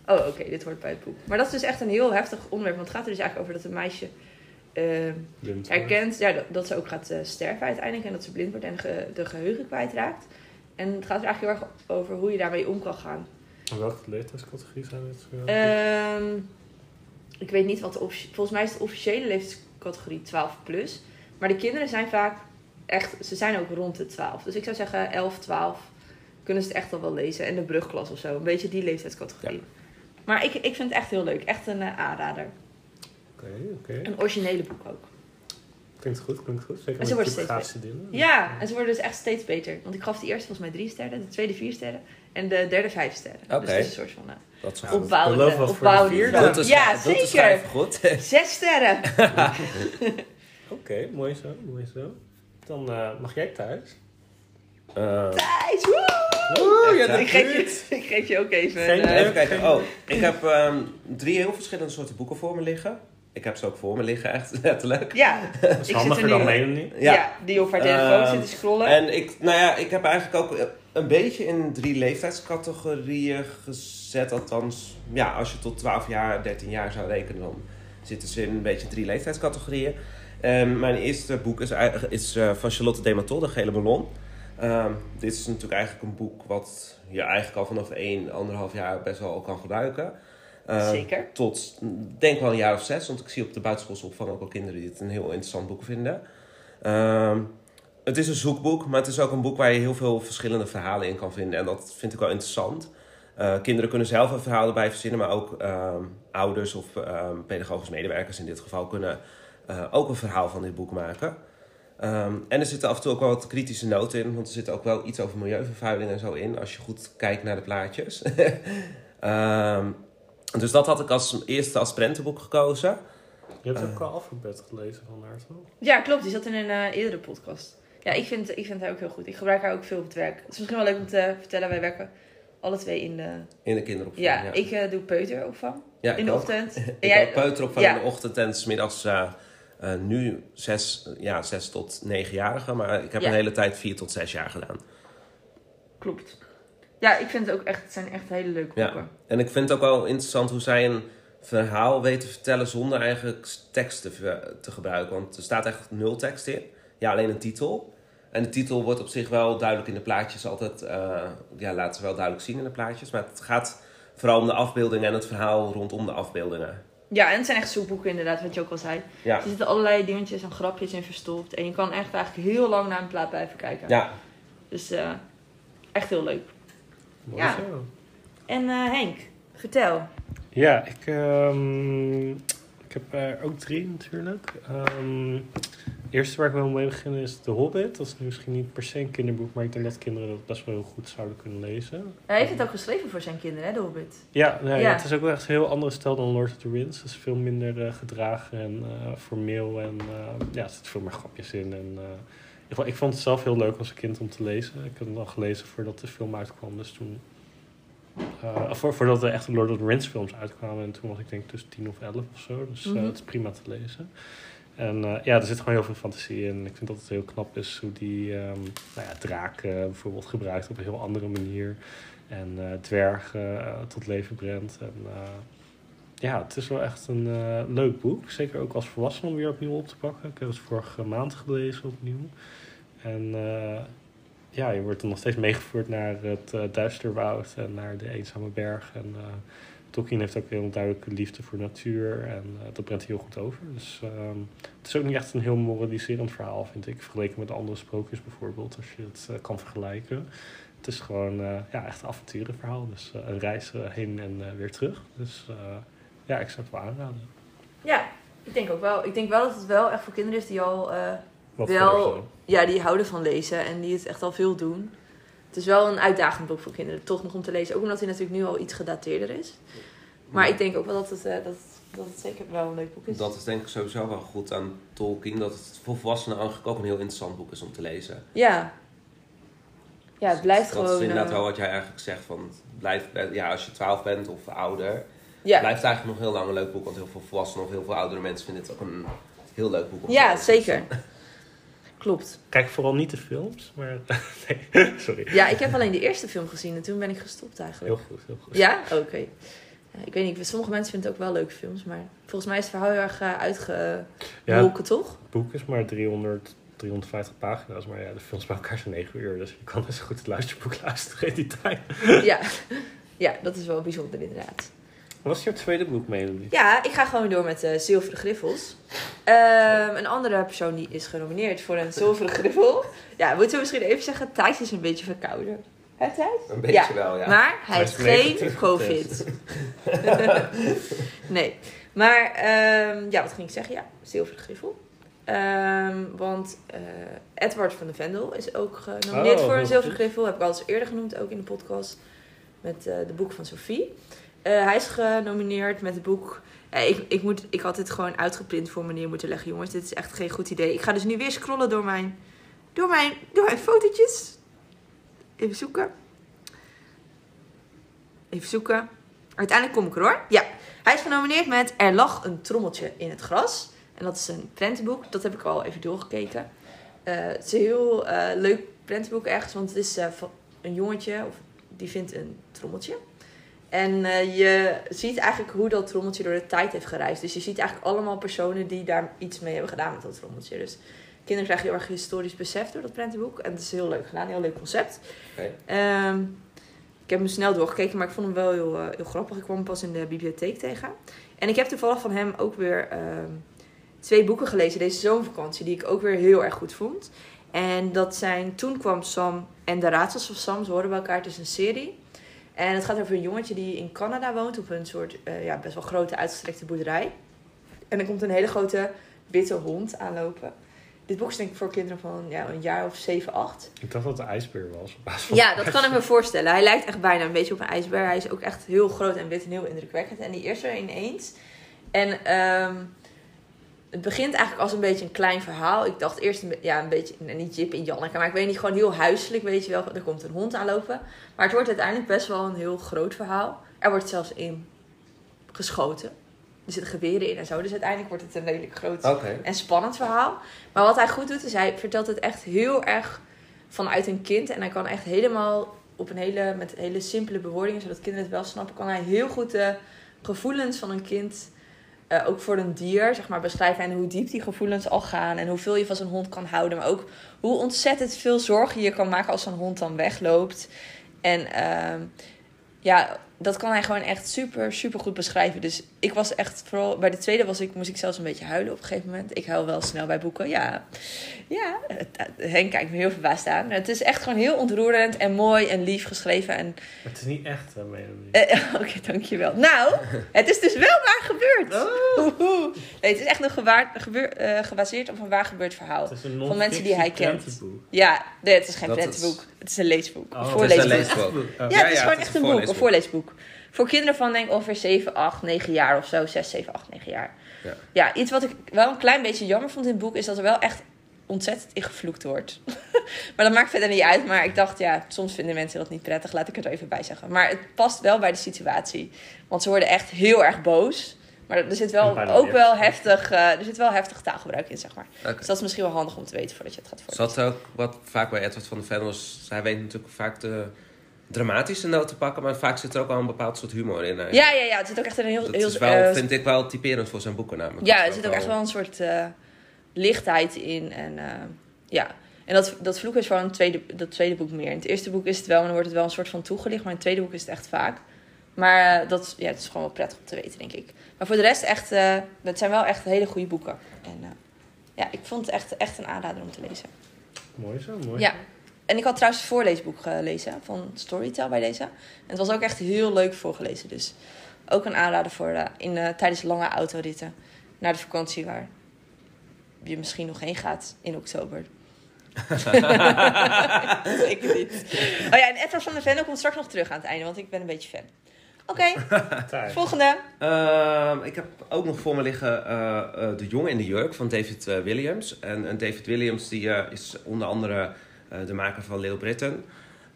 oh oké, okay, dit hoort bij het boek. Maar dat is dus echt een heel heftig onderwerp. Want het gaat er dus eigenlijk over dat een meisje uh, herkent ja, dat, dat, ze ook gaat uh, sterven uiteindelijk. En dat ze blind wordt en ge, de geheugen kwijtraakt. En het gaat er eigenlijk heel erg over hoe je daarmee om kan gaan. En welke leeftijdscategorie zijn dit? Um, ik weet niet wat de Volgens mij is de officiële leeftijdscategorie 12 plus. Maar de kinderen zijn vaak echt... Ze zijn ook rond de 12. Dus ik zou zeggen 11, 12 kunnen ze het echt al wel lezen. En de brugklas of zo. Een beetje die leeftijdscategorie. Ja. Maar ik, ik vind het echt heel leuk. Echt een uh, aanrader. Oké, okay, oké. Okay. Een originele boek ook. Klinkt goed, klinkt goed. Zeker en ze worden typografische dingen. Ja, en ze worden dus echt steeds beter. Want ik gaf de eerste volgens mij drie sterren. De tweede vier sterren. En de derde vijf sterren. Oké. Dus het is een soort van... Uh, dat is Nou, opbouwende, opbouwende. Dat is, ja, dat zeker. is goed. Zes sterren. Oké, mooi zo, mooi zo. Dan uh, mag jij thuis. Uh, Thijs, woe! Oeh, ja, Echt, ik, geef je, ik geef je ook even. Geen uh, even kijken. Oh, ik heb um, drie heel verschillende soorten boeken voor me liggen. Ik heb ze ook voor me liggen, echt letterlijk. Ja, Dat is ik zit handiger er dan nu- ja. Ja. die op haar telefoon Ehm, zit te scrollen. En ik, nou ja, ik heb eigenlijk ook een beetje in drie leeftijdscategorieën gezet. Althans, ja, als je tot 12 jaar, 13 jaar zou rekenen, dan zitten ze in een beetje drie leeftijdscategorieën. Ehm, mijn eerste boek is, is eh, van Charlotte Dematol, De Gele Ballon. Ehm, dit is natuurlijk eigenlijk een boek wat je eigenlijk al vanaf 1, anderhalf jaar best wel kan gebruiken. Ehm, Zeker. Tot, denk wel een jaar of zes. Want ik zie op de buitenschoolse opvang ook wel kinderen die het een heel interessant boek vinden. Ehm, het is een zoekboek, maar het is ook een boek waar je heel veel verschillende verhalen in kan vinden. En dat vind ik wel interessant. Eh, kinderen kunnen zelf een verhaal erbij verzinnen, maar ook ehm, ouders of ehm, pedagogisch medewerkers in dit geval kunnen eh, ook een verhaal van dit boek maken. En er zitten af en toe ook wel wat kritische noten in, want er zit ook wel iets over milieuvervuiling en zo in, als je goed kijkt naar de plaatjes. Ehm, dus dat had ik als eerste als prentenboek gekozen. Je hebt Eh. ook al alfabet gelezen van haar, toch? Ja, klopt. Die zat in een eh, eerdere podcast. Ja, ik vind, ik vind haar ook heel goed. Ik gebruik haar ook veel op het werk. Het is misschien wel leuk om te vertellen. Wij werken alle twee in de... In de kinderopvang. Ja, ik eh, doe peuteropvang Ja, in de ook. ochtend. En Ik jij- ook peuteropvang ja. in de ochtend en 's middags eh, eh, nu zes, ja, zes tot negenjarigen. Maar ik heb Ja. een hele tijd vier tot zes jaar gedaan. Klopt. Ja, ik vind het ook echt... Het zijn echt hele leuke Ja. boeken. En ik vind het ook wel interessant hoe zij een verhaal weten te vertellen zonder eigenlijk tekst te, te gebruiken. Want er staat echt nul tekst in. Ja, alleen een titel. En de titel wordt op zich wel duidelijk in de plaatjes altijd... eh, ja, laten ze wel duidelijk zien in de plaatjes. Maar het gaat vooral om de afbeeldingen en het verhaal rondom de afbeeldingen. Ja, en het zijn echt zoekboeken inderdaad, wat je ook al zei. Ja, Er zitten allerlei dingetjes en grapjes in verstopt. En je kan echt eigenlijk heel lang naar een plaat blijven kijken. ja Dus eh, echt heel leuk. Mooi Ja. zo. En eh, Henk, vertel. Ja, ik, ehm, ik heb er ook drie natuurlijk. Ehm, het eerste waar ik wel mee begin is The Hobbit. Dat is nu misschien niet per se een kinderboek, maar ik denk dat kinderen dat best wel heel goed zouden kunnen lezen. Hij heeft het ook geschreven voor zijn kinderen, hè, de Hobbit. Ja, nee, Ja. het is ook wel echt een heel andere stijl dan Lord of the Rings. Het is veel minder eh, gedragen en eh, formeel en eh, ja, er zitten veel meer grapjes in. En, ik vond het zelf heel leuk als een kind om te lezen. Ik heb hem al gelezen voordat de film uitkwam, dus toen... eh, voor, voordat de echte Lord of the Rings films uitkwamen. En toen was ik denk tussen 10 of 11 of zo. Dus eh, Mhm. het is prima te lezen. En eh, ja, er zit gewoon heel veel fantasie in. Ik vind dat het heel knap is hoe die ehm nou ja, draken bijvoorbeeld gebruikt op een heel andere manier. En eh, dwergen tot leven brengt. En ja, het is wel echt een leuk boek. Zeker ook als volwassene om weer opnieuw op te pakken. Ik heb het vorige maand gelezen opnieuw. En eh, ja, je wordt dan nog steeds meegevoerd naar het eh, Duisterwoud en naar de Eenzame Berg. En eh, Tolkien heeft ook heel duidelijke liefde voor natuur. En dat brengt heel goed over. Dus ehm, het is ook niet echt een heel moraliserend verhaal, vind ik. Vergeleken met andere sprookjes bijvoorbeeld, als je het kan vergelijken. Het is gewoon ja, echt een avonturenverhaal. Dus een reis heen en weer terug. Dus ja, ik zou het wel aanraden. Ja, ik denk ook wel. Ik denk wel dat het wel echt voor kinderen is die al... Wat Wel- ja, die houden van lezen en die het echt al veel doen. Het is wel een uitdagend boek voor kinderen, toch nog om te lezen. Ook omdat hij natuurlijk nu al iets gedateerder is. Maar ik denk ook wel dat het, eh, dat, dat het zeker wel een leuk boek is. Dat is denk ik sowieso wel goed aan Tolkien. Dat het voor volwassenen eigenlijk ook een heel interessant boek is om te lezen. Ja. Ja, het blijft dat gewoon... is inderdaad eh, wel wat jij eigenlijk zegt. Van, het blijft, ja, als je 12 bent of ouder, ja. blijft het eigenlijk nog heel lang een leuk boek. Want heel veel volwassenen of heel veel oudere mensen vinden het ook een heel leuk boek om te ja, lezen. zeker. Klopt. Kijk vooral niet de films, maar... nee, sorry. Ja, ik heb alleen de eerste film gezien en toen ben ik gestopt eigenlijk. Heel goed, heel goed. Ja? Oké. Ja, ik weet niet, sommige mensen vinden het ook wel leuke films, maar volgens mij is het verhaal heel erg uh, uitgemolken, toch? Het boek is maar 300, 350 pagina's, maar ja, de films bij elkaar zijn 9 uur. Dus je kan dus goed het luisterboek luisteren in die tijd. ja. ja, dat is wel bijzonder inderdaad. Wat is jouw tweede boek, Melanie? Ja, ik ga gewoon weer door met de Zilveren Griffels. Ehm, een andere persoon die is genomineerd voor een Zilveren Griffel. Ja, moeten we misschien even zeggen, Thijs is een beetje verkouden. Hè Thijs? Een beetje wel, ja. Maar hij Hij heeft geen COVID. nee. Maar ehm, ja, wat ging ik zeggen? Ja, Zilveren Griffel. Ehm, want eh, Edward van de Vendel is ook genomineerd Oh, voor een Zilveren. Griffel. Heb ik al eens eerder genoemd, ook in de podcast. Met eh, de boek van Sophie. Eh, hij is genomineerd met het boek... Ja, ik, ik, moet, ik had dit gewoon uitgeprint voor me neer moeten leggen, jongens. Dit is echt geen goed idee. Ik ga dus nu weer scrollen door mijn, door mijn, door mijn fotootjes. Even zoeken. Even zoeken. Uiteindelijk kom ik er hoor. Ja, hij is genomineerd met Er lag een trommeltje in het gras. En dat is een prentenboek. Dat heb ik al even doorgekeken. Eh, het is een heel eh, leuk prentenboek echt. Want het is eh, van een jongetje. Of, die vindt een trommeltje. En eh, je ziet eigenlijk hoe dat trommeltje door de tijd heeft gereisd. Dus je ziet eigenlijk allemaal personen die daar iets mee hebben gedaan met dat trommeltje. Dus kinderen krijgen heel erg historisch besef door dat prentenboek. En het is heel leuk gedaan. Heel leuk concept. Ehm, ik heb hem snel doorgekeken, maar ik vond hem wel heel, eh, heel grappig. Ik kwam hem pas in de bibliotheek tegen. En ik heb toevallig van hem ook weer ehm, twee boeken gelezen deze zomervakantie, die ik ook weer heel erg goed vond. En dat zijn Toen kwam Sam en de Raadsels van Sam. Ze horen bij elkaar, het is een serie. En het gaat over een jongetje die in Canada woont op een soort eh, ja, best wel grote uitgestrekte boerderij. En er komt een hele grote witte hond aanlopen. Dit boek is denk ik voor kinderen van ja, een jaar of 7, 8. Ik dacht dat het een ijsbeer was. Ja, dat kan ik me voorstellen. Hij lijkt echt bijna een beetje op een ijsbeer. Hij is ook echt heel groot en wit en heel indrukwekkend. En die is er ineens. En ehm, het begint eigenlijk als een beetje een klein verhaal. Ik dacht eerst een, ja, een beetje, nou, niet Jip en Janneke, maar ik weet niet, gewoon heel huiselijk, weet je wel. Er komt een hond aanlopen. Maar het wordt uiteindelijk best wel een heel groot verhaal. Er wordt zelfs in geschoten. Er zitten geweren in en zo. Dus uiteindelijk wordt het een redelijk groot en spannend verhaal. Maar wat hij goed doet, is hij vertelt het echt heel erg vanuit een kind. En hij kan echt helemaal op een hele, met hele simpele bewoordingen, zodat kinderen het wel snappen, kan hij heel goed de gevoelens van een kind, eh, ook voor een dier, zeg maar, beschrijven. En hoe diep die gevoelens al gaan. En hoeveel je van zo'n hond kan houden. Maar ook hoe ontzettend veel zorgen je kan maken als zo'n hond dan wegloopt. En ehm, ja, dat kan hij gewoon echt super, super goed beschrijven. Dus ik was echt, vooral bij de tweede was ik, moest ik zelfs een beetje huilen op een gegeven moment. Ik huil wel snel bij boeken, ja. Ja, Henk kijkt me heel verbaasd aan. Het is echt gewoon heel ontroerend en mooi en lief geschreven. En, Het is niet echt, hè, Melanie. eh, Oké, dankjewel. Nou, het is dus wel waar gebeurd. Nee, het is echt een gewaar, gebeur, eh, gebaseerd op een waar gebeurd verhaal. Het is een Van mensen die hij kent. Ja, nee, het is geen is- prentenboek. Het is een leesboek. Oh, een het is een leesboek. Oh. Ja, Ja, het is ja, gewoon het is echt een een boek, een voorleesboek. Voor kinderen van denk ik ongeveer 7, 8, 9 jaar of zo. 6, 7, 8, 9 jaar. Ja. Ja. iets wat ik wel een klein beetje jammer vond in het boek... is dat er wel echt ontzettend in gevloekt wordt. maar dat maakt verder niet uit. Maar ik dacht, ja, soms vinden mensen dat niet prettig. Laat ik het er even bij zeggen. Maar het past wel bij de situatie. Want ze worden echt heel erg boos. Maar er zit wel ook wel heftig, eh, er zit wel heftig taalgebruik in, zeg maar. Dus dat is misschien wel handig om te weten voordat je het gaat voorlezen. Zat ook wat vaak bij Edward van de was. Hij weet natuurlijk vaak de dramatische noot te pakken, maar vaak zit er ook wel een bepaald soort humor in. eigenlijk. Ja, ja, ja. Het zit ook echt een heel... Dat heel is wel, eh, vind ik wel typerend voor zijn boeken namelijk. Ja, er zit ook echt wel een soort eh, lichtheid in. En eh, ja, en dat, dat vloeken is gewoon een tweede, dat tweede boek meer. In het eerste boek is het wel, en dan wordt het wel een soort van toegelicht. Maar in het tweede boek is het echt vaak. Maar dat, ja, het is gewoon wel prettig om te weten, denk ik. Maar voor de rest echt, eh het zijn wel echt hele goede boeken. En eh, ja, ik vond het echt, echt een aanrader om te lezen. Mooi zo, mooi. Ja. En ik had trouwens het voorleesboek gelezen van Storytel bij deze. En het was ook echt heel leuk voorgelezen. Dus ook een aanrader voor eh, in, eh, tijdens lange autoritten naar de vakantie waar je misschien nog heen gaat in oktober. Zeker niet. Oh ja, en Edward van der Ven komt straks nog terug aan het einde, want ik ben een beetje fan. Oké, volgende. Ehm, ik heb ook nog voor me liggen eh, De Jongen in de Jurk van David Williams. En, en David Williams die, is onder andere de maker van Little Britain.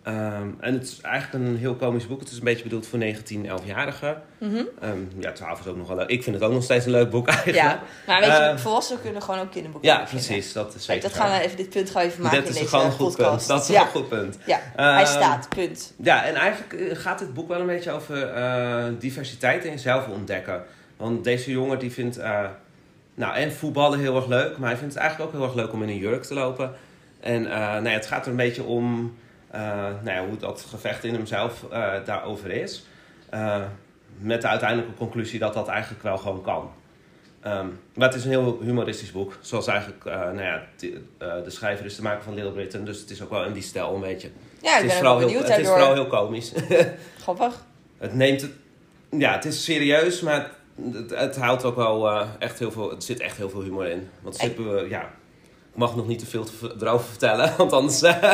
Ehm, en het is eigenlijk een heel komisch boek. Het is een beetje bedoeld voor 19, 11-jarigen. Mhm. Ehm, ja, 12 is ook nog wel leuk. Ik vind het ook nog steeds een leuk boek eigenlijk. Ja, maar weet je, Eh, volwassenen kunnen gewoon ook kinderboeken Ja, vinden. precies. Dat is Kijk, zeker dat gaan we even, dit punt gaan we even maken Dit in is deze gewoon een goed podcast. punt. Dat is ja. een goed punt. Ja, hij Ehm, staat, punt. Ja, en eigenlijk eh, gaat het boek wel een beetje over eh, diversiteit in jezelf ontdekken. Want deze jongen die vindt eh, nou, en voetballen heel erg leuk, maar hij vindt het eigenlijk ook heel erg leuk om in een jurk te lopen. En eh, nou ja, het gaat er een beetje om eh, nou ja, hoe dat gevecht in hemzelf eh, daarover is. Met de uiteindelijke conclusie dat dat eigenlijk wel gewoon kan. Ehm, maar het is een heel humoristisch boek. Zoals eigenlijk, nou ja, de schrijver is de maker van Little Britain. Dus het is ook wel in die stijl een beetje. Ja, ik het, is ben vooral heel, het is vooral heel komisch. Grappig. Het neemt het. Ja, het is serieus, maar het, het houdt ook wel echt heel veel. Er zit echt heel veel humor in. Want zitten we, ja. Ik mag nog niet te veel erover vertellen, want anders. eh,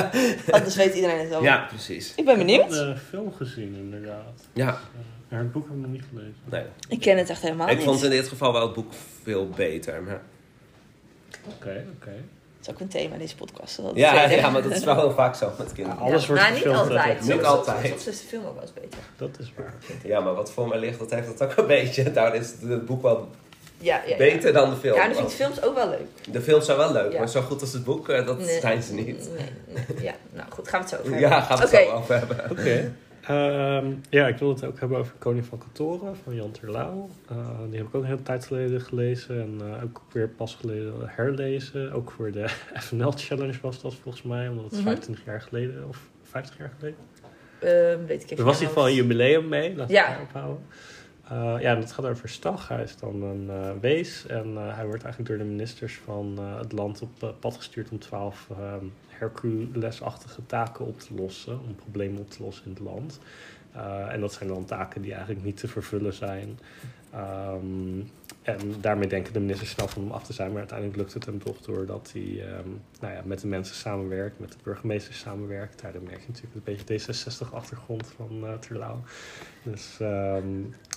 Anders weet iedereen het al. ja, precies. Ik ben Ik heb benieuwd. de film gezien, inderdaad. Ja, Eh, maar het boek heb ik nog niet gelezen. nee. Ik ken het echt helemaal Ik niet. vond in dit geval wel het boek veel beter. Maar... Oké, oké. Dat is ook een thema in deze podcast. Dat Ja, ja, maar dat is wel heel vaak zo met kinderen. Ja, alles wordt nou, niet altijd. Niet Soms- altijd. Soms is de film ook wel eens beter. Dat is waar. Ja, maar wat voor mij ligt, dat heeft dat ook een beetje. Daar is het boek wel Ja, ja, ja. beter dan de film. Ja, dan vind ik films ook wel leuk. De films zijn wel leuk, Ja. maar zo goed als het boek, eh, dat Nee. zijn ze niet. Nee, nee. Ja, nou goed, gaan we het zo over Ja, hebben. gaan we het zo over hebben. Oké. Ehm, ja, ik wil het ook hebben over Koning van Katoren van Jan Terlouw. Eh, die heb ik ook een hele tijd geleden gelezen en eh, ook weer pas geleden herlezen. Ook voor de FNL Challenge was dat volgens mij, omdat het Mhm. 25 jaar geleden of 50 jaar geleden. Ehm, weet ik even Er was in ieder geval een jubileum mee, laten we Ja. het Eh, ja, dat gaat over Stag. Hij is dan een eh, wees en eh, hij wordt eigenlijk door de ministers van het land op pad gestuurd om twaalf ehm, Hercules-achtige taken op te lossen, om problemen op te lossen in het land. En dat zijn dan taken die eigenlijk niet te vervullen zijn. Ehm, en daarmee denken de ministers snel van hem af te zijn, maar uiteindelijk lukt het hem toch doordat hij ehm, nou ja, met de mensen samenwerkt, met de burgemeesters samenwerkt. Daar merk je natuurlijk een beetje D66-achtergrond van Terlouw. Dus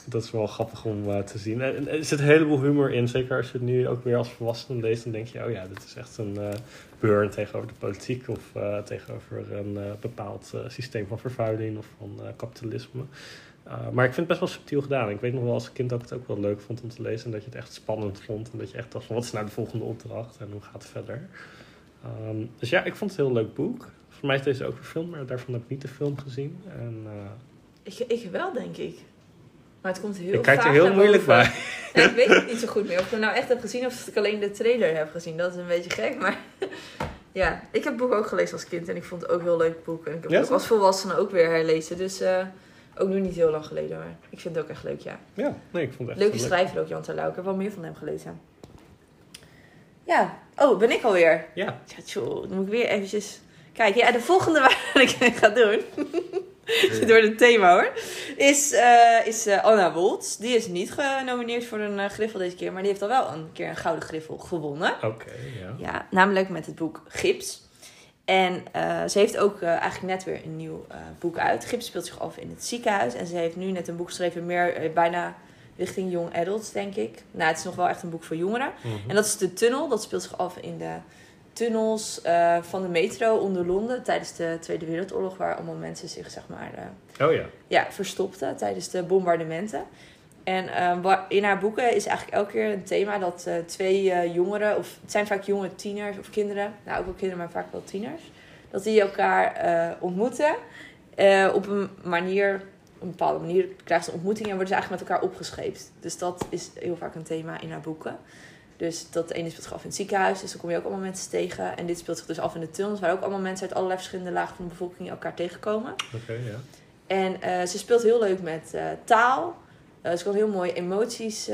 dat is wel grappig om eh, te zien. En, er zit een heleboel humor in, zeker als je het nu ook weer als volwassene leest, dan denk je, oh ja, dit is echt een eh burn tegenover de politiek of eh, tegenover een bepaald systeem van vervuiling of van kapitalisme. Uh, maar ik vind het best wel subtiel gedaan. Ik weet nog wel als kind dat ik het ook wel leuk vond om te lezen. En dat je het echt spannend vond. En dat je echt dacht wat is nou de volgende opdracht en hoe gaat het verder. Um, dus ja, ik vond het een heel leuk boek. Voor mij is deze ook verfilmd, maar daarvan heb ik niet de film gezien. En, uh, ik, ik wel, denk ik. Maar het komt heel Ik kijk er heel moeilijk bij. Ja, ik weet het niet zo goed meer. Of ik hem nou echt heb gezien of ik alleen de trailer heb gezien. Dat is een beetje gek. Maar ja, ik heb het boek ook gelezen als kind. En ik vond het ook een heel leuk boek. En ik heb Ja, het ook als volwassene ook weer herlezen. Dus eh, ook nu niet heel lang geleden. Maar ik vind het ook echt leuk, ja. Ja, nee, ik vond het echt Leuke leuk. schrijver ook, Jan Terlouw. Ik heb wel meer van hem gelezen. Ja. Oh, ben ik alweer? Ja, Ja, tjoh, dan moet ik weer eventjes... Kijk, ja, de volgende waar ik ga doen... door het thema hoor. Is, eh, is eh, Anna Woltz. Die is niet genomineerd voor een eh, griffel deze keer. Maar die heeft al wel een keer een gouden griffel gewonnen. oké, ja. Ja, namelijk met het boek Gips. En ze heeft ook eigenlijk net weer een nieuw boek uit. Gips speelt zich af in het ziekenhuis. En ze heeft nu net een boek geschreven, meer bijna richting young adults, denk ik. Nou, het is nog wel echt een boek voor jongeren. Mhm. En dat is De Tunnel. Dat speelt zich af in de tunnels eh, van de metro onder Londen tijdens de Tweede Wereldoorlog, waar allemaal mensen zich zeg maar eh, Oh ja, ja, verstopte tijdens de bombardementen. En eh, in haar boeken is eigenlijk elke keer een thema dat twee jongeren, of het zijn vaak jonge tieners of kinderen, nou ook wel kinderen, maar vaak wel tieners, dat die elkaar ontmoeten op een manier, op een bepaalde manier krijgen ze een ontmoeting en worden ze eigenlijk met elkaar opgescheept. Dus dat is heel vaak een thema in haar boeken. Dus dat ene speelt zich af in het ziekenhuis, dus dan kom je ook allemaal mensen tegen. En dit speelt zich dus af in de tunnels, waar ook allemaal mensen uit allerlei verschillende lagen van de bevolking elkaar tegenkomen. oké, ja. En eh, ze speelt heel leuk met eh, taal. Eh, ze kan heel mooi emoties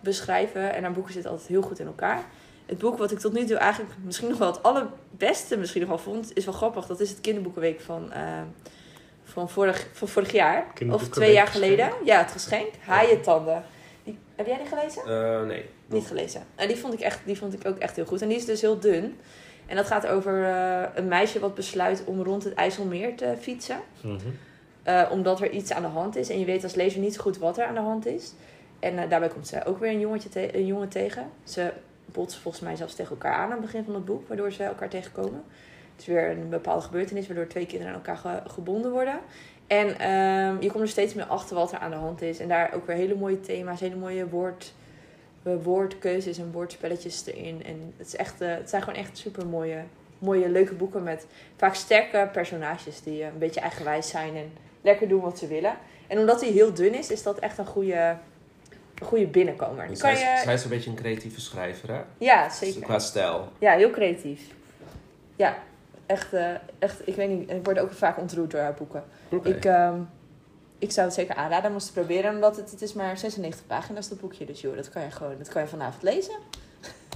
beschrijven. En haar boeken zitten altijd heel goed in elkaar. Het boek wat ik tot nu toe eigenlijk misschien nog wel het allerbeste misschien nog wel vond, is wel grappig. Dat is het kinderboekenweek van, van, vorig, van vorig jaar. Of twee jaar geleden. Ja, het geschenk. Haaientanden. Die, heb jij die gelezen? Eh, nee. Niet gelezen. En die vond, ik echt, die vond ik ook echt heel goed. En die is dus heel dun. En dat gaat over eh, een meisje wat besluit om rond het IJsselmeer te fietsen. Mhm. Eh, omdat er iets aan de hand is. En je weet als lezer niet zo goed wat er aan de hand is. En daarbij komt ze ook weer een, jongetje te- een jongen tegen. Ze botsen volgens mij zelfs tegen elkaar aan aan het begin van het boek. Waardoor ze elkaar tegenkomen. Het is weer een bepaalde gebeurtenis waardoor twee kinderen aan elkaar ge- gebonden worden. En ehm, je komt er steeds meer achter wat er aan de hand is. En daar ook weer hele mooie thema's, hele mooie woord, eh, woordkeuzes en woordspelletjes erin. En het, is echt, eh, het zijn gewoon echt super mooie, mooie, leuke boeken met vaak sterke personages die eh, een beetje eigenwijs zijn en lekker doen wat ze willen. En omdat hij heel dun is, is dat echt een goede, een goede binnenkomer. Die Zij, kan je... zij is een beetje een creatieve schrijver, hè? Ja, zeker. Qua stijl. Ja, heel creatief. Ja, echt, echt ik weet niet, ik word ook vaak ontroerd door haar boeken. Ik, ehm, ik zou het zeker aanraden om eens te proberen, omdat het, het is maar 96 pagina's dat boekje. Dus joh, dat kan je gewoon, dat kan je vanavond lezen.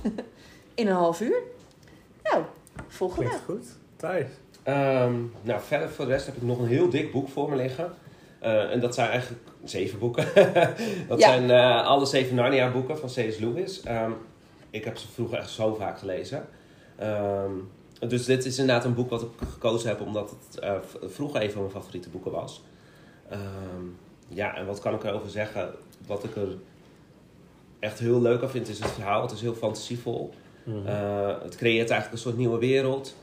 In een half uur. Nou, volgende. Klinkt goed. Thijs. Ehm, nou, verder voor de rest heb ik nog een heel dik boek voor me liggen. Eh, en dat zijn eigenlijk zeven boeken. dat Ja. zijn eh, alle zeven Narnia-boeken van C.S. Lewis. Ehm, ik heb ze vroeger echt zo vaak gelezen. Ehm, dus dit is inderdaad een boek wat ik gekozen heb omdat het eh, v- vroeger een van mijn favoriete boeken was. Ehm, ja, en wat kan ik erover zeggen? Wat ik er echt heel leuk aan vind is het verhaal. Het is heel fantasievol. Mhm. Eh, het creëert eigenlijk een soort nieuwe wereld.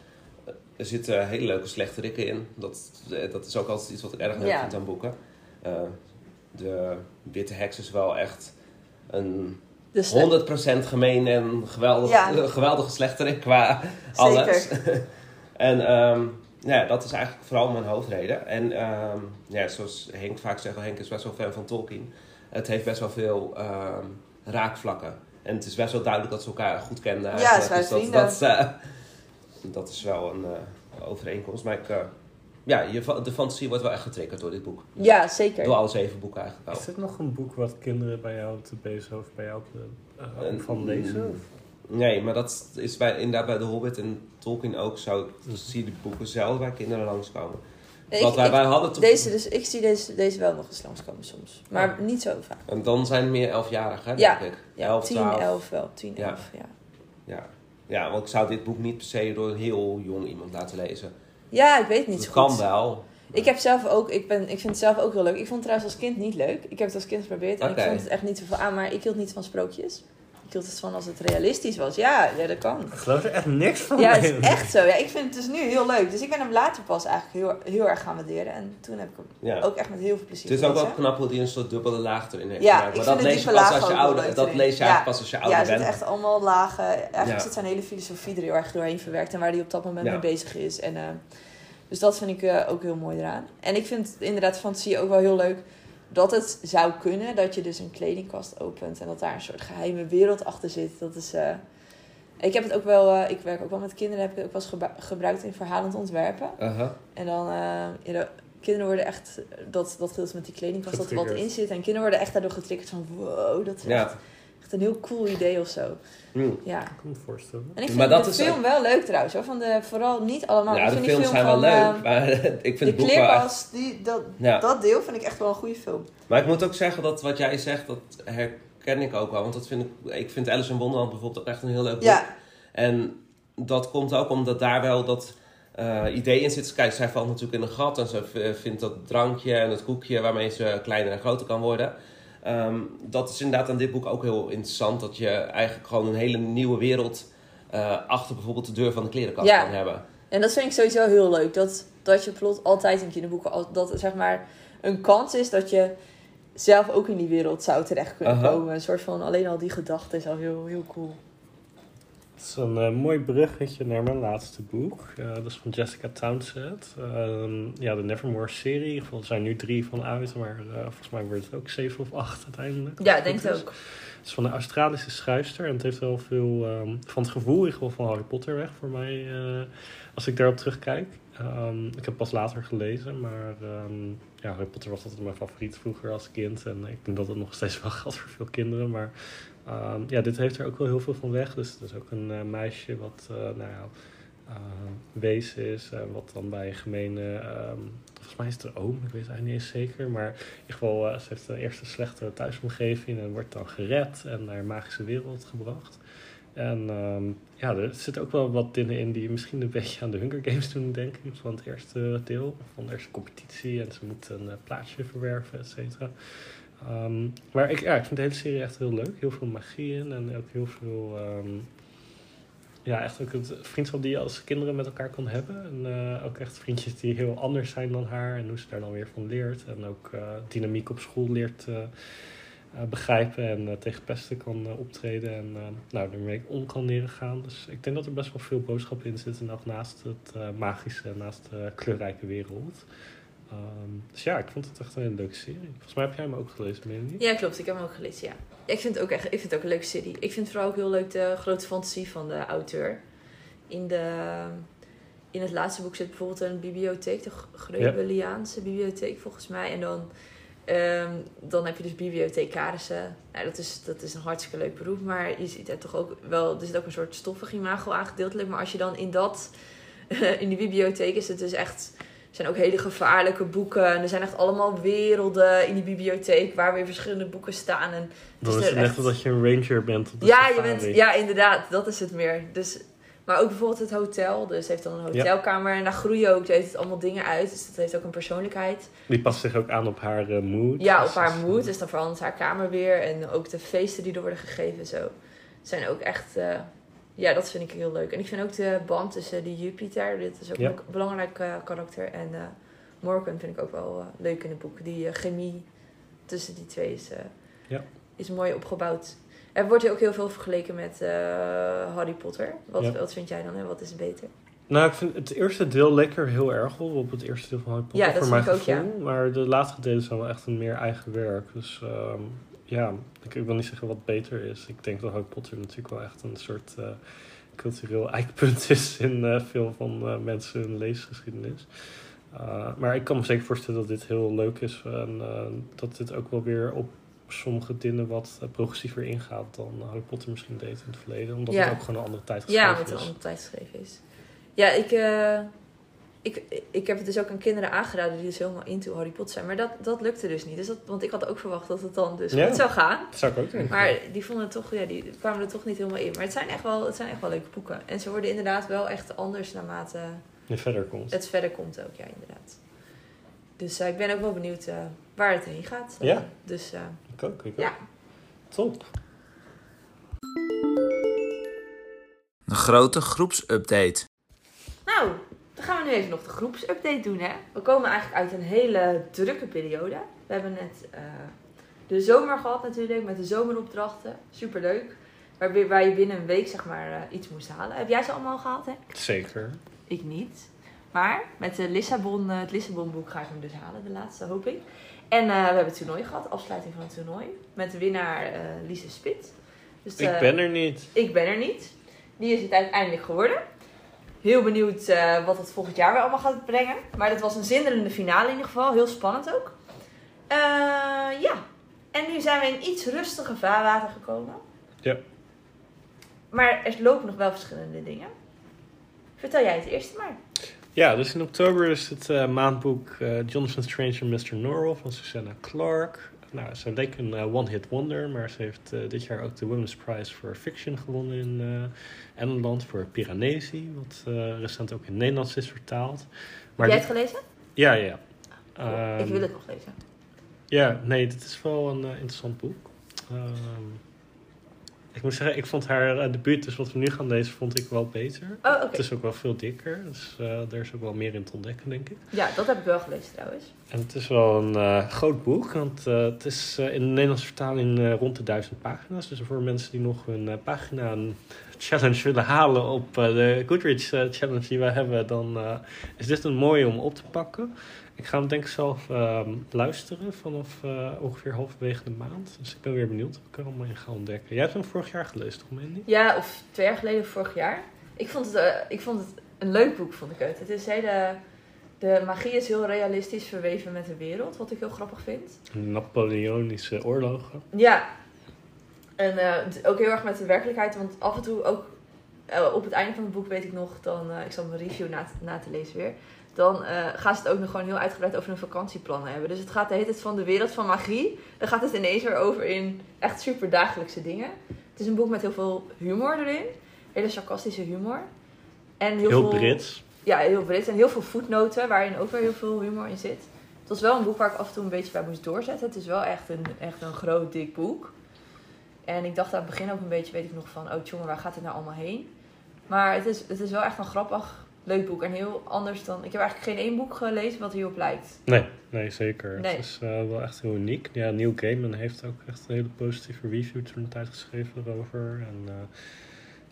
Eh, Er zitten hele leuke slechterikken in. Dat, dat is ook altijd iets wat ik erg leuk Ja. vind aan boeken. Eh, de witte heks is wel echt een Dus 100% gemeen en geweldig, Ja. eh, geweldige slechterik qua alles. en ehm, ja, dat is eigenlijk vooral mijn hoofdreden. En ehm, ja, zoals Henk vaak zegt, Henk is best wel fan van Tolkien. Het heeft best wel veel ehm, raakvlakken. En het is best wel duidelijk dat ze elkaar goed kenden. Ja, ze Dus dat, vrienden. dat, is, eh, dat is wel een eh, overeenkomst. Maar ik eh, ja, je, de fantasie wordt wel echt getriggerd door dit boek. Ja, zeker. Door alle zeven boeken eigenlijk Is wel. dit nog een boek wat kinderen bij jou te bezig of bij jou te, eh, van lezen? Nee, maar dat is bij, inderdaad bij The Hobbit en Tolkien ook zo. Zie je de boeken zelf bij kinderen langskomen. Ik- Want wij, ik- wij hadden deze, dus, ik zie deze, deze wel nog eens langskomen soms. Maar niet zo vaak. En dan zijn het meer elfjarigen, Ja. denk ik. Ja, Elf, 10, twaalf. 11 wel. 10, Ja. 11, ja. Ja. ja, want ik zou dit boek niet per se door een heel jong iemand laten lezen. Ja, ik weet het niet Dat zo kan goed. wel. Ik heb zelf ook, ik, ben, ik vind het zelf ook heel leuk. Ik vond het trouwens als kind niet leuk. Ik heb het als kind geprobeerd en ik vond het echt niet zoveel aan. Maar ik hield niet van sprookjes. Ik hield het van als het realistisch was. Ja, ja dat kan. Ik geloof er echt niks van. Ja, het is echt zo. Ja, ik vind het dus nu heel leuk. Dus ik ben hem later pas eigenlijk heel, heel erg gaan waarderen. En toen heb ik hem Ja. ook echt met heel veel plezier Het is ook wel knap hoe die een soort dubbele laag erin heeft Ja, gemaakt. ik Maar vind dat lees je pas als je ouder Dat lees je Ja. eigenlijk pas als je Ja, ouder er zitten bent. echt allemaal lagen. Eigenlijk Ja. zit zijn hele filosofie er heel erg doorheen verwerkt. En waar hij op dat moment Ja. mee bezig is. En, eh, dus dat vind ik eh, ook heel mooi eraan. En ik vind inderdaad fantasie ook wel heel leuk. Dat het zou kunnen dat je dus een kledingkast opent. En dat daar een soort geheime wereld achter zit. Dat is... eh, ik heb het ook wel... eh, ik werk ook wel met kinderen. Heb ik het ook wel eens gebru- gebruikt in verhalend ontwerpen. En dan, eh, ja, de kinderen worden echt, dat, dat gedeelte met die kledingkast, dat er wat in zit. En kinderen worden echt daardoor getriggerd van, wow, dat is Ja. echt, echt een heel cool idee of zo. Hm. Ja. Ik kan me voorstellen. En ik vind Maar dat de is film wel leuk trouwens, hoor. Van de, vooral niet allemaal. ja, de films film zijn wel leuk. eh, maar ik vind de het boek wel echt... die, dat, Ja. dat deel vind ik echt wel een goede film. Maar ik moet ook zeggen dat wat jij zegt, dat herken ik ook wel. Want dat vind ik, ik vind Alice in Wonderland bijvoorbeeld ook echt een heel leuk boek. Ja, En dat komt ook omdat daar wel dat eh, idee in zit. Kijk, zij valt natuurlijk in een gat en ze vindt dat drankje en het koekje waarmee ze kleiner en groter kan worden. Ehm, dat is inderdaad aan dit boek ook heel interessant. Dat je eigenlijk gewoon een hele nieuwe wereld eh, achter bijvoorbeeld de deur van de klerenkast Ja. kan hebben. en dat vind ik sowieso heel leuk. Dat, dat je plot altijd in kinderboeken, dat zeg maar een kans is dat je zelf ook in die wereld zou terecht kunnen komen. Een soort van, alleen al die gedachte is al heel, heel cool. Het is een eh, mooi bruggetje naar mijn laatste boek. Eh, dat is van Jessica Townsend. Ehm, ja, de Nevermore-serie. Er zijn nu drie van uit, maar eh, volgens mij wordt het ook zeven of acht uiteindelijk. Ja, ik denk het ook. Het is van een Australische schrijfster en het heeft wel veel ehm, van het gevoel in ieder geval van Harry Potter weg voor mij. als ik daarop terugkijk. Ehm, ik heb pas later gelezen, maar ja, Harry Potter was altijd mijn favoriet vroeger als kind. En ik denk dat het nog steeds wel geldt voor veel kinderen. Maar ehm, ja, dit heeft er ook wel heel veel van weg. Dus het is ook een eh, meisje wat eh nou ja, ehm, wezen is. en wat dan bij gemene... ehm, volgens mij is het de oom, ik weet het eigenlijk niet eens zeker. Maar in ieder geval, eh, ze heeft de eerste slechte thuisomgeving en wordt dan gered en naar een magische wereld gebracht. En ja, er zitten ook wel wat dingen in die misschien een beetje aan de Hunger Games doen, denk ik. Van het eerste deel, van de eerste competitie en ze moet een plaatsje verwerven, et cetera. Ehm, maar ik, ja, ik vind de hele serie echt heel leuk. Heel veel magie in en ook heel veel... ehm, ja, echt ook het vriendschap die je als kinderen met elkaar kan hebben. En eh, ook echt vriendjes die heel anders zijn dan haar. En hoe ze daar dan weer van leert. En ook eh, dynamiek op school leert eh, begrijpen. En tegen pesten kan optreden. En nou, ermee om kan leren gaan. Dus ik denk dat er best wel veel boodschap in zit. En ook naast het magische, naast de kleurrijke wereld. Ehm, dus ja, ik vond het echt een leuke serie. Volgens mij heb jij hem ook gelezen, Melanie? Ja, klopt. Ik heb hem ook gelezen, ja. Ik vind het ook echt ik vind het ook een leuke serie. Ik vind vooral ook heel leuk de grote fantasie van de auteur. In, de, in het laatste boek zit bijvoorbeeld een bibliotheek, de Grebeliaanse bibliotheek volgens mij. En dan, ehm, dan heb je dus bibliothecarissen. Nou, dat, is, dat is een hartstikke leuk beroep, maar je ziet er toch ook wel... Er zit ook een soort stoffig imago aan gedeeltelijk. Maar als je dan in dat... in die bibliotheek is het dus echt... Er zijn ook hele gevaarlijke boeken. En er zijn echt allemaal werelden in die bibliotheek waar weer verschillende boeken staan. En Dan is is het echt- alsof je een ranger bent op de ja, je bent, ja, inderdaad, dat is het meer. Dus, maar ook bijvoorbeeld het hotel. Dus heeft dan een hotelkamer en daar groeien ook heeft het allemaal dingen uit. Dus dat heeft ook een persoonlijkheid. Die past zich ook aan op haar eh, mood. Ja, Dus op haar dat is- moed. Dus dan verandert haar kamer weer. En ook de feesten die er worden gegeven zo. Zijn ook echt... eh, ja, dat vind ik heel leuk. En ik vind ook de band tussen die Jupiter. Dit is ook Ja. een belangrijk eh, karakter. En eh, Morgan vind ik ook wel eh, leuk in het boek. Die chemie tussen die twee is, Ja. is mooi opgebouwd. Er wordt ook heel veel vergeleken met Harry Potter. Wat, Ja. wat vind jij dan en wat is beter? Nou, ik vind het eerste deel lekker heel erg op, op het eerste deel van Harry Potter, Ja, dat voor mijn vind ik ook, gevoel. Maar de laatste delen zijn wel echt een meer eigen werk. Dus ehm, ja, ik, ik wil niet zeggen wat beter is. Ik denk dat Harry Potter natuurlijk wel echt een soort eh, cultureel eikpunt is in eh, veel van eh, mensen hun leesgeschiedenis. Maar ik kan me zeker voorstellen dat dit heel leuk is. En dat dit ook wel weer op sommige dingen wat progressiever ingaat dan Harry Potter misschien deed in het verleden. Omdat Ja. het ook gewoon een andere tijd geschreven Ja, omdat het een is. andere tijd geschreven is. Ja, ik, ik, ik heb het dus ook aan kinderen aangeraden die dus helemaal into Harry Potter zijn. Maar dat, dat lukte dus niet. Dus dat, want ik had ook verwacht dat het dan dus Ja. goed zou gaan. Dat zou ik ook denken. Maar die vonden het toch, ja, die kwamen er toch niet helemaal in. Maar het zijn echt wel, het zijn echt wel leuke boeken. En ze worden inderdaad wel echt anders naarmate Je verder komt. het verder komt ook, ja, inderdaad. Dus eh, ik ben ook wel benieuwd eh, waar het heen gaat. Ja. Dus eh, Ik ook, ik ook. Ja. Top. Een grote groepsupdate. Nou, dan gaan we nu even nog de groepsupdate doen, hè. We komen eigenlijk uit een hele drukke periode. We hebben net eh, de zomer gehad natuurlijk, met de zomeropdrachten. Superleuk. Waar, waar je binnen een week, zeg maar, eh, iets moest halen. Heb jij ze allemaal gehaald, hè? Zeker. Ik niet. Maar met de Lissabon, eh, het Lissabon-boek ga ik hem dus halen, de laatste, hoop ik. En we hebben het toernooi gehad, afsluiting van het toernooi. Met de winnaar eh Lise Spit. Dus, Ik ben er niet. ik ben er niet. Die is het uiteindelijk geworden. Heel benieuwd eh, wat het volgend jaar weer allemaal gaat brengen. Maar dat was een zinderende finale in ieder geval. Heel spannend ook. Eh, ja. En nu zijn we in iets rustiger vaarwater gekomen. Ja. Maar er lopen nog wel verschillende dingen. Vertel jij het eerste maar. Ja, dus in oktober is het eh, maandboek Jonathan Strange en Mr. Norrell van Susanna Clark. Nou, ze leek een eh, one-hit wonder, maar ze heeft eh, dit jaar ook de Women's Prize for Fiction gewonnen in eh Engeland voor Piranesi, wat recent ook in het Nederlands is vertaald. Heb jij het gelezen? Ja, ja. ik Ehm, wil het nog lezen. Ja, nee, dit is wel een interessant boek. Ehm, ik moet zeggen, ik vond haar uh, debuut, dus wat we nu gaan lezen, vond ik wel beter. Oh. Het is ook wel veel dikker, dus eh er is ook wel meer in te ontdekken, denk ik. Ja, dat heb ik wel gelezen trouwens. En het is wel een eh, groot boek, want eh, het is eh, in de Nederlandse vertaling eh, rond de duizend pagina's. Dus voor mensen die nog een eh, pagina challenge willen halen op eh, de Goodreads eh, challenge die we hebben, dan eh, is dit een mooie om op te pakken. Ik ga hem denk ik zelf ehm, luisteren vanaf eh, ongeveer halverwege de maand. Dus ik ben weer benieuwd wat ik er allemaal in ga ontdekken. Jij hebt hem vorig jaar gelezen, toch Mandy? Ja, of twee jaar geleden, of vorig jaar. Ik vond het, eh, ik vond het een leuk boek, vond ik het. Het is hele... De magie is heel realistisch verweven met de wereld, wat ik heel grappig vind. Napoleonische oorlogen. Ja. En eh, ook heel erg met de werkelijkheid, want af en toe ook op het einde van het boek weet ik nog, dan, ik zal mijn review na, na te lezen weer, dan eh, gaan ze het ook nog gewoon heel uitgebreid over hun vakantieplannen hebben. Dus het gaat de hele tijd van de wereld van magie, dan gaat het ineens weer over in echt super dagelijkse dingen. Het is een boek met heel veel humor erin, hele sarcastische humor. En heel, Heel veel, Brits. Ja, heel Brits en heel veel voetnoten waarin ook weer heel veel humor in zit. Het was wel een boek waar ik af en toe een beetje bij moest doorzetten. Het is wel echt een, echt een groot, dik boek. En ik dacht aan het begin ook een beetje, weet ik nog van, oh jongen, waar gaat dit nou allemaal heen? Maar het is, het is wel echt een grappig, leuk boek. En heel anders dan, ik heb eigenlijk geen één boek gelezen wat hierop lijkt. Nee, nee zeker. Nee. Het is eh, wel echt heel uniek. Ja, Neil Gaiman heeft ook echt een hele positieve review toen een tijd geschreven erover. En eh,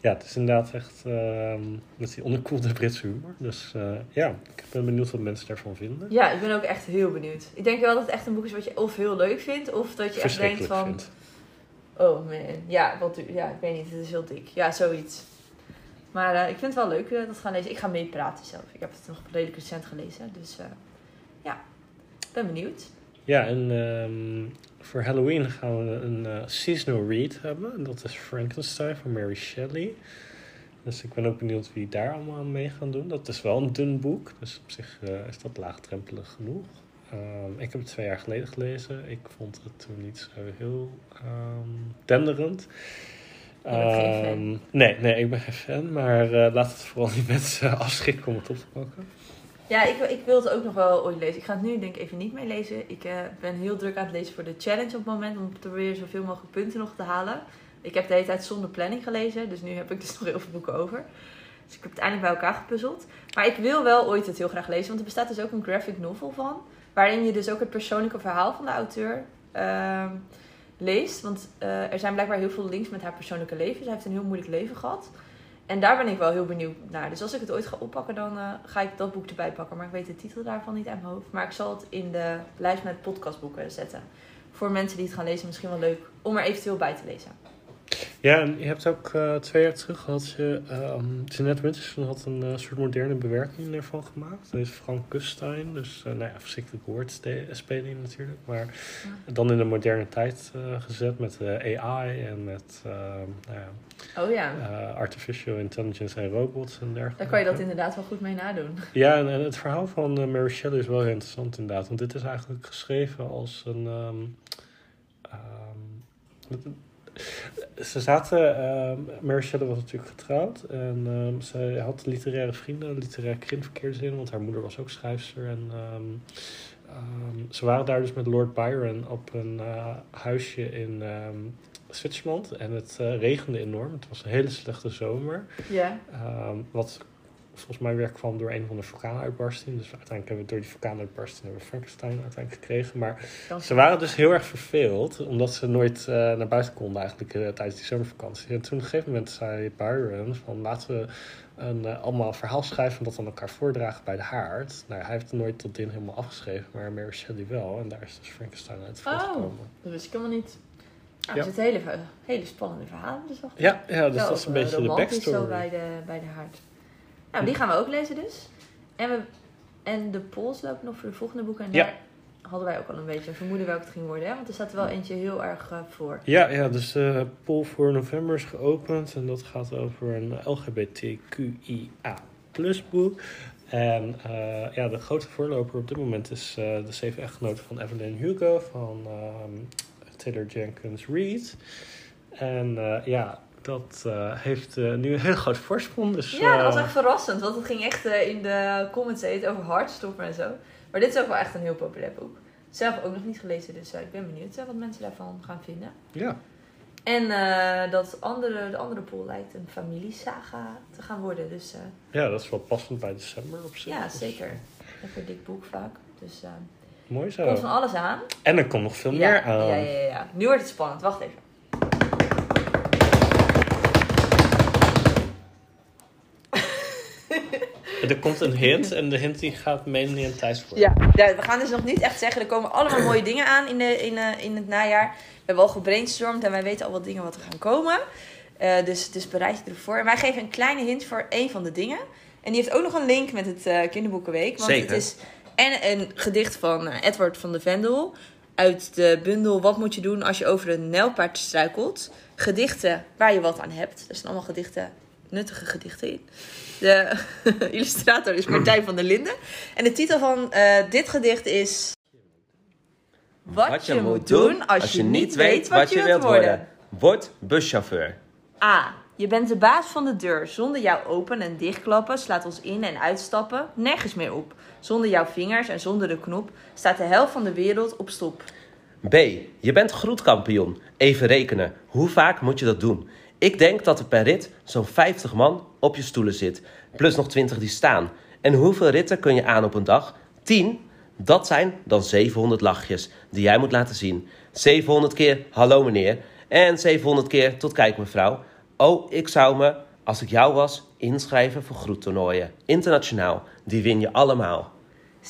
ja, het is inderdaad echt ehm, met die onderkoelde Britse humor. Dus eh, ja, ik ben benieuwd wat mensen daarvan vinden. Ja, ik ben ook echt heel benieuwd. Ik denk wel dat het echt een boek is wat je of heel leuk vindt, of dat je echt denkt van, oh man, ja, wat, ja, ik weet niet, het is heel dik. Ja, zoiets. Maar eh, ik vind het wel leuk eh, dat gaan lezen. Ik ga meepraten zelf. Ik heb het nog redelijk recent gelezen, dus eh, ja, ik ben benieuwd. Ja, en ehm, voor Halloween gaan we een seasonal read hebben. En dat is Frankenstein van Mary Shelley. Dus ik ben ook benieuwd wie daar allemaal mee gaan doen. Dat is wel een dun boek, dus op zich is dat laagdrempelig genoeg. Ehm, ik heb het twee jaar geleden gelezen. Ik vond het toen niet zo heel ehm denderend. Ehm, nee, nee, ik ben geen fan. Maar eh, laat het vooral niet mensen afschrikken om het op te pakken. Ja, ik, ik wil het ook nog wel ooit lezen. Ik ga het nu denk ik even niet mee lezen. Ik eh, ben heel druk aan het lezen voor de challenge op het moment. Om te proberen zoveel mogelijk punten nog te halen. Ik heb de hele tijd zonder planning gelezen. Dus nu heb ik dus nog heel veel boeken over. Dus ik heb het eindelijk bij elkaar gepuzzeld. Maar ik wil wel ooit het heel graag lezen. Want er bestaat dus ook een graphic novel van. Waarin je dus ook het persoonlijke verhaal van de auteur ehm, leest. Want eh, er zijn blijkbaar heel veel links met haar persoonlijke leven. Zij heeft een heel moeilijk leven gehad. En daar ben ik wel heel benieuwd naar. Dus als ik het ooit ga oppakken, dan eh, ga ik dat boek erbij pakken. Maar ik weet de titel daarvan niet uit mijn hoofd. Maar ik zal het in de lijst met podcastboeken zetten. Voor mensen die het gaan lezen, misschien wel leuk om er eventueel bij te lezen. Ja, en je hebt ook eh, twee jaar terug had je... ehm Jeanette Winterson had een eh, soort moderne bewerking ervan gemaakt. Dat is Frank Kustein. Dus, eh, nou ja, voorzichtig woordspeling natuurlijk. Maar dan in de moderne tijd gezet met AI en met nou Oh ja, artificial intelligence en robots en dergelijke. daar kan je dat inderdaad wel goed mee nadoen. Ja, en, en het verhaal van Mary Shelley is wel heel interessant inderdaad. Want dit is eigenlijk geschreven als een... ehm, ehm, ze zaten... ehm, Mary Shelley was natuurlijk getrouwd. En ehm, ze had literaire vrienden, een literair kring verkeerde in. Want haar moeder was ook schrijfster. En ehm, ze waren daar dus met Lord Byron op een eh, huisje in... Zwitserland en het eh, regende enorm. Het was een hele slechte zomer. Ja. Wat volgens mij weer kwam door een van de vulkaanuitbarsting. Dus uiteindelijk hebben we door die vulkaanuitbarsting hebben we Frankenstein uiteindelijk gekregen. Maar Dan ze waren dus heel erg verveeld, omdat ze nooit eh, naar buiten konden eigenlijk eh, tijdens die zomervakantie. En toen op een gegeven moment zei Byron van laten we een, eh, allemaal een verhaal schrijven en dat aan elkaar voordragen bij de haard. Nou, hij heeft nooit tot in helemaal afgeschreven, maar Mary Shelley wel. En daar is dus Frankenstein uit Oh. voortgekomen. Dat wist ik helemaal niet. Nou, Ja. Er zitten hele, hele spannende verhalen dus achter. Ja, ja, dus dat is een beetje de romantisch zo backstory. bij de, bij de haard. Nou, die gaan we ook lezen dus. En, we, en de polls lopen nog voor de volgende boeken. En Ja. daar hadden wij ook al een beetje een vermoeden welke het ging worden. Hè? Want er staat er wel eentje heel erg eh, voor. Ja, ja, dus de poll voor november is geopend en dat gaat over een LGBTQIA boek. En eh, ja, de grote voorloper op dit moment is eh, de zeven echtgenoten van Evelyn Hugo van ehm, Taylor Jenkins Reid. En eh, ja, dat eh, heeft eh, nu een heel groot voorsprong. Dus, Ja, dat was eh, echt verrassend. Want het ging echt in de comments over hartstoppen en zo. Maar dit is ook wel echt een heel populair boek. Zelf ook nog niet gelezen, dus ik ben benieuwd wat mensen daarvan gaan vinden. ja. En dat andere, de andere pool lijkt een familiesaga te gaan worden. Dus ja, dat is wel passend bij december op zich. ja, Dus zeker. Lekker dik boek vaak. Dus Mooi komt van zo. alles aan. En er komt nog veel ja, meer aan. Ja, ja, ja. Nu wordt het spannend. Wacht even. Er komt een hint en de hint die gaat Melanie en Thijs worden. Ja, ja, we gaan dus nog niet echt zeggen. Er komen allemaal mooie dingen aan in, de, in, eh, in het najaar. We hebben al gebrainstormd en wij weten al wat dingen wat er gaan komen. Eh, dus, dus bereid je ervoor. En wij geven een kleine hint voor één van de dingen. En die heeft ook nog een link met het eh, Kinderboekenweek. Want Zeker. het is en een gedicht van eh, Edward van de Vendel. Uit de bundel Wat moet je doen als je over een nijlpaard struikelt. Gedichten waar je wat aan hebt. Er staan allemaal gedichten, nuttige gedichten in. De illustrator is Martijn van der Linden. En de titel van eh, dit gedicht is... Wat, je, moet doen als je niet weet wat je wilt worden. Word buschauffeur. A. Je bent de baas van de deur. Zonder jouw open- en dichtklappen slaat ons in- en uitstappen nergens meer op. Zonder jouw vingers en zonder de knop staat de helft van de wereld op stop. B. Je bent groetkampioen. Even rekenen. Hoe vaak moet je dat doen? Ik denk dat er per rit zo'n 50 man op je stoelen zit. Plus nog 20 die staan. En hoeveel ritten kun je aan op een dag? 10? Dat zijn dan 700 lachjes die jij moet laten zien. 700 keer hallo meneer. En 700 keer tot kijk mevrouw. Oh, ik zou me, als ik jou was, inschrijven voor groettoernooien. Internationaal. Die win je allemaal.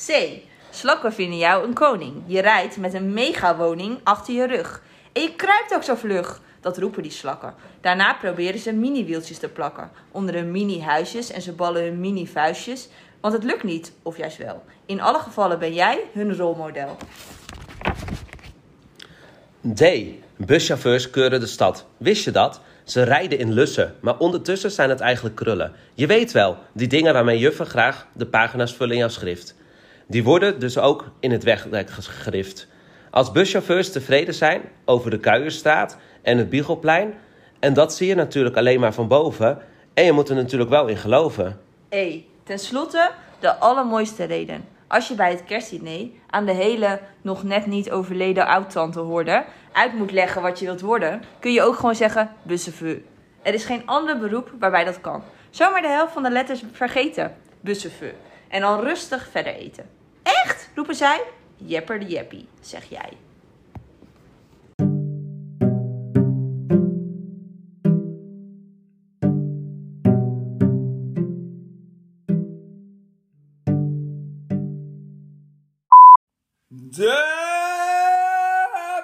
C. Slakken vinden jou een koning. Je rijdt met een megawoning achter je rug. Je kruipt ook zo vlug. Dat roepen die slakken. Daarna proberen ze mini-wieltjes te plakken. Onder hun mini-huisjes en ze ballen hun mini-vuistjes. Want het lukt niet, of juist wel. In alle gevallen ben jij hun rolmodel. D. Buschauffeurs keuren de stad. Wist je dat? Ze rijden in lussen, maar ondertussen zijn het eigenlijk krullen. Je weet wel, die dingen waarmee juffen graag de pagina's vullen in jouw schrift. Die worden dus ook in het wegdek gegrift. Als buschauffeurs tevreden zijn over de Kuierstraat en het Biegelplein... en dat zie je natuurlijk alleen maar van boven... en je moet er natuurlijk wel in geloven. E. Ten slotte de allermooiste reden. Als je bij het kerstdiner aan de hele nog net niet overleden oud-tante hoorde uit moet leggen wat je wilt worden, kun je ook gewoon zeggen busseveu. Er is geen ander beroep waarbij dat kan. Zomaar de helft van de letters vergeten. Busseveu. En dan rustig verder eten. Echt? roepen zij. Jepper de jeppie, zeg jij. De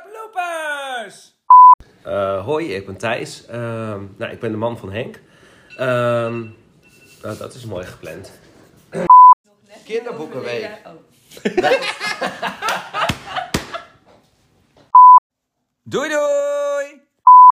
bloopers! Eh, hoi, ik ben Thijs. Ehm, nou, ik ben de man van Henk. Ehm, nou, dat is mooi gepland. Kinderboekenweek. Doei doei!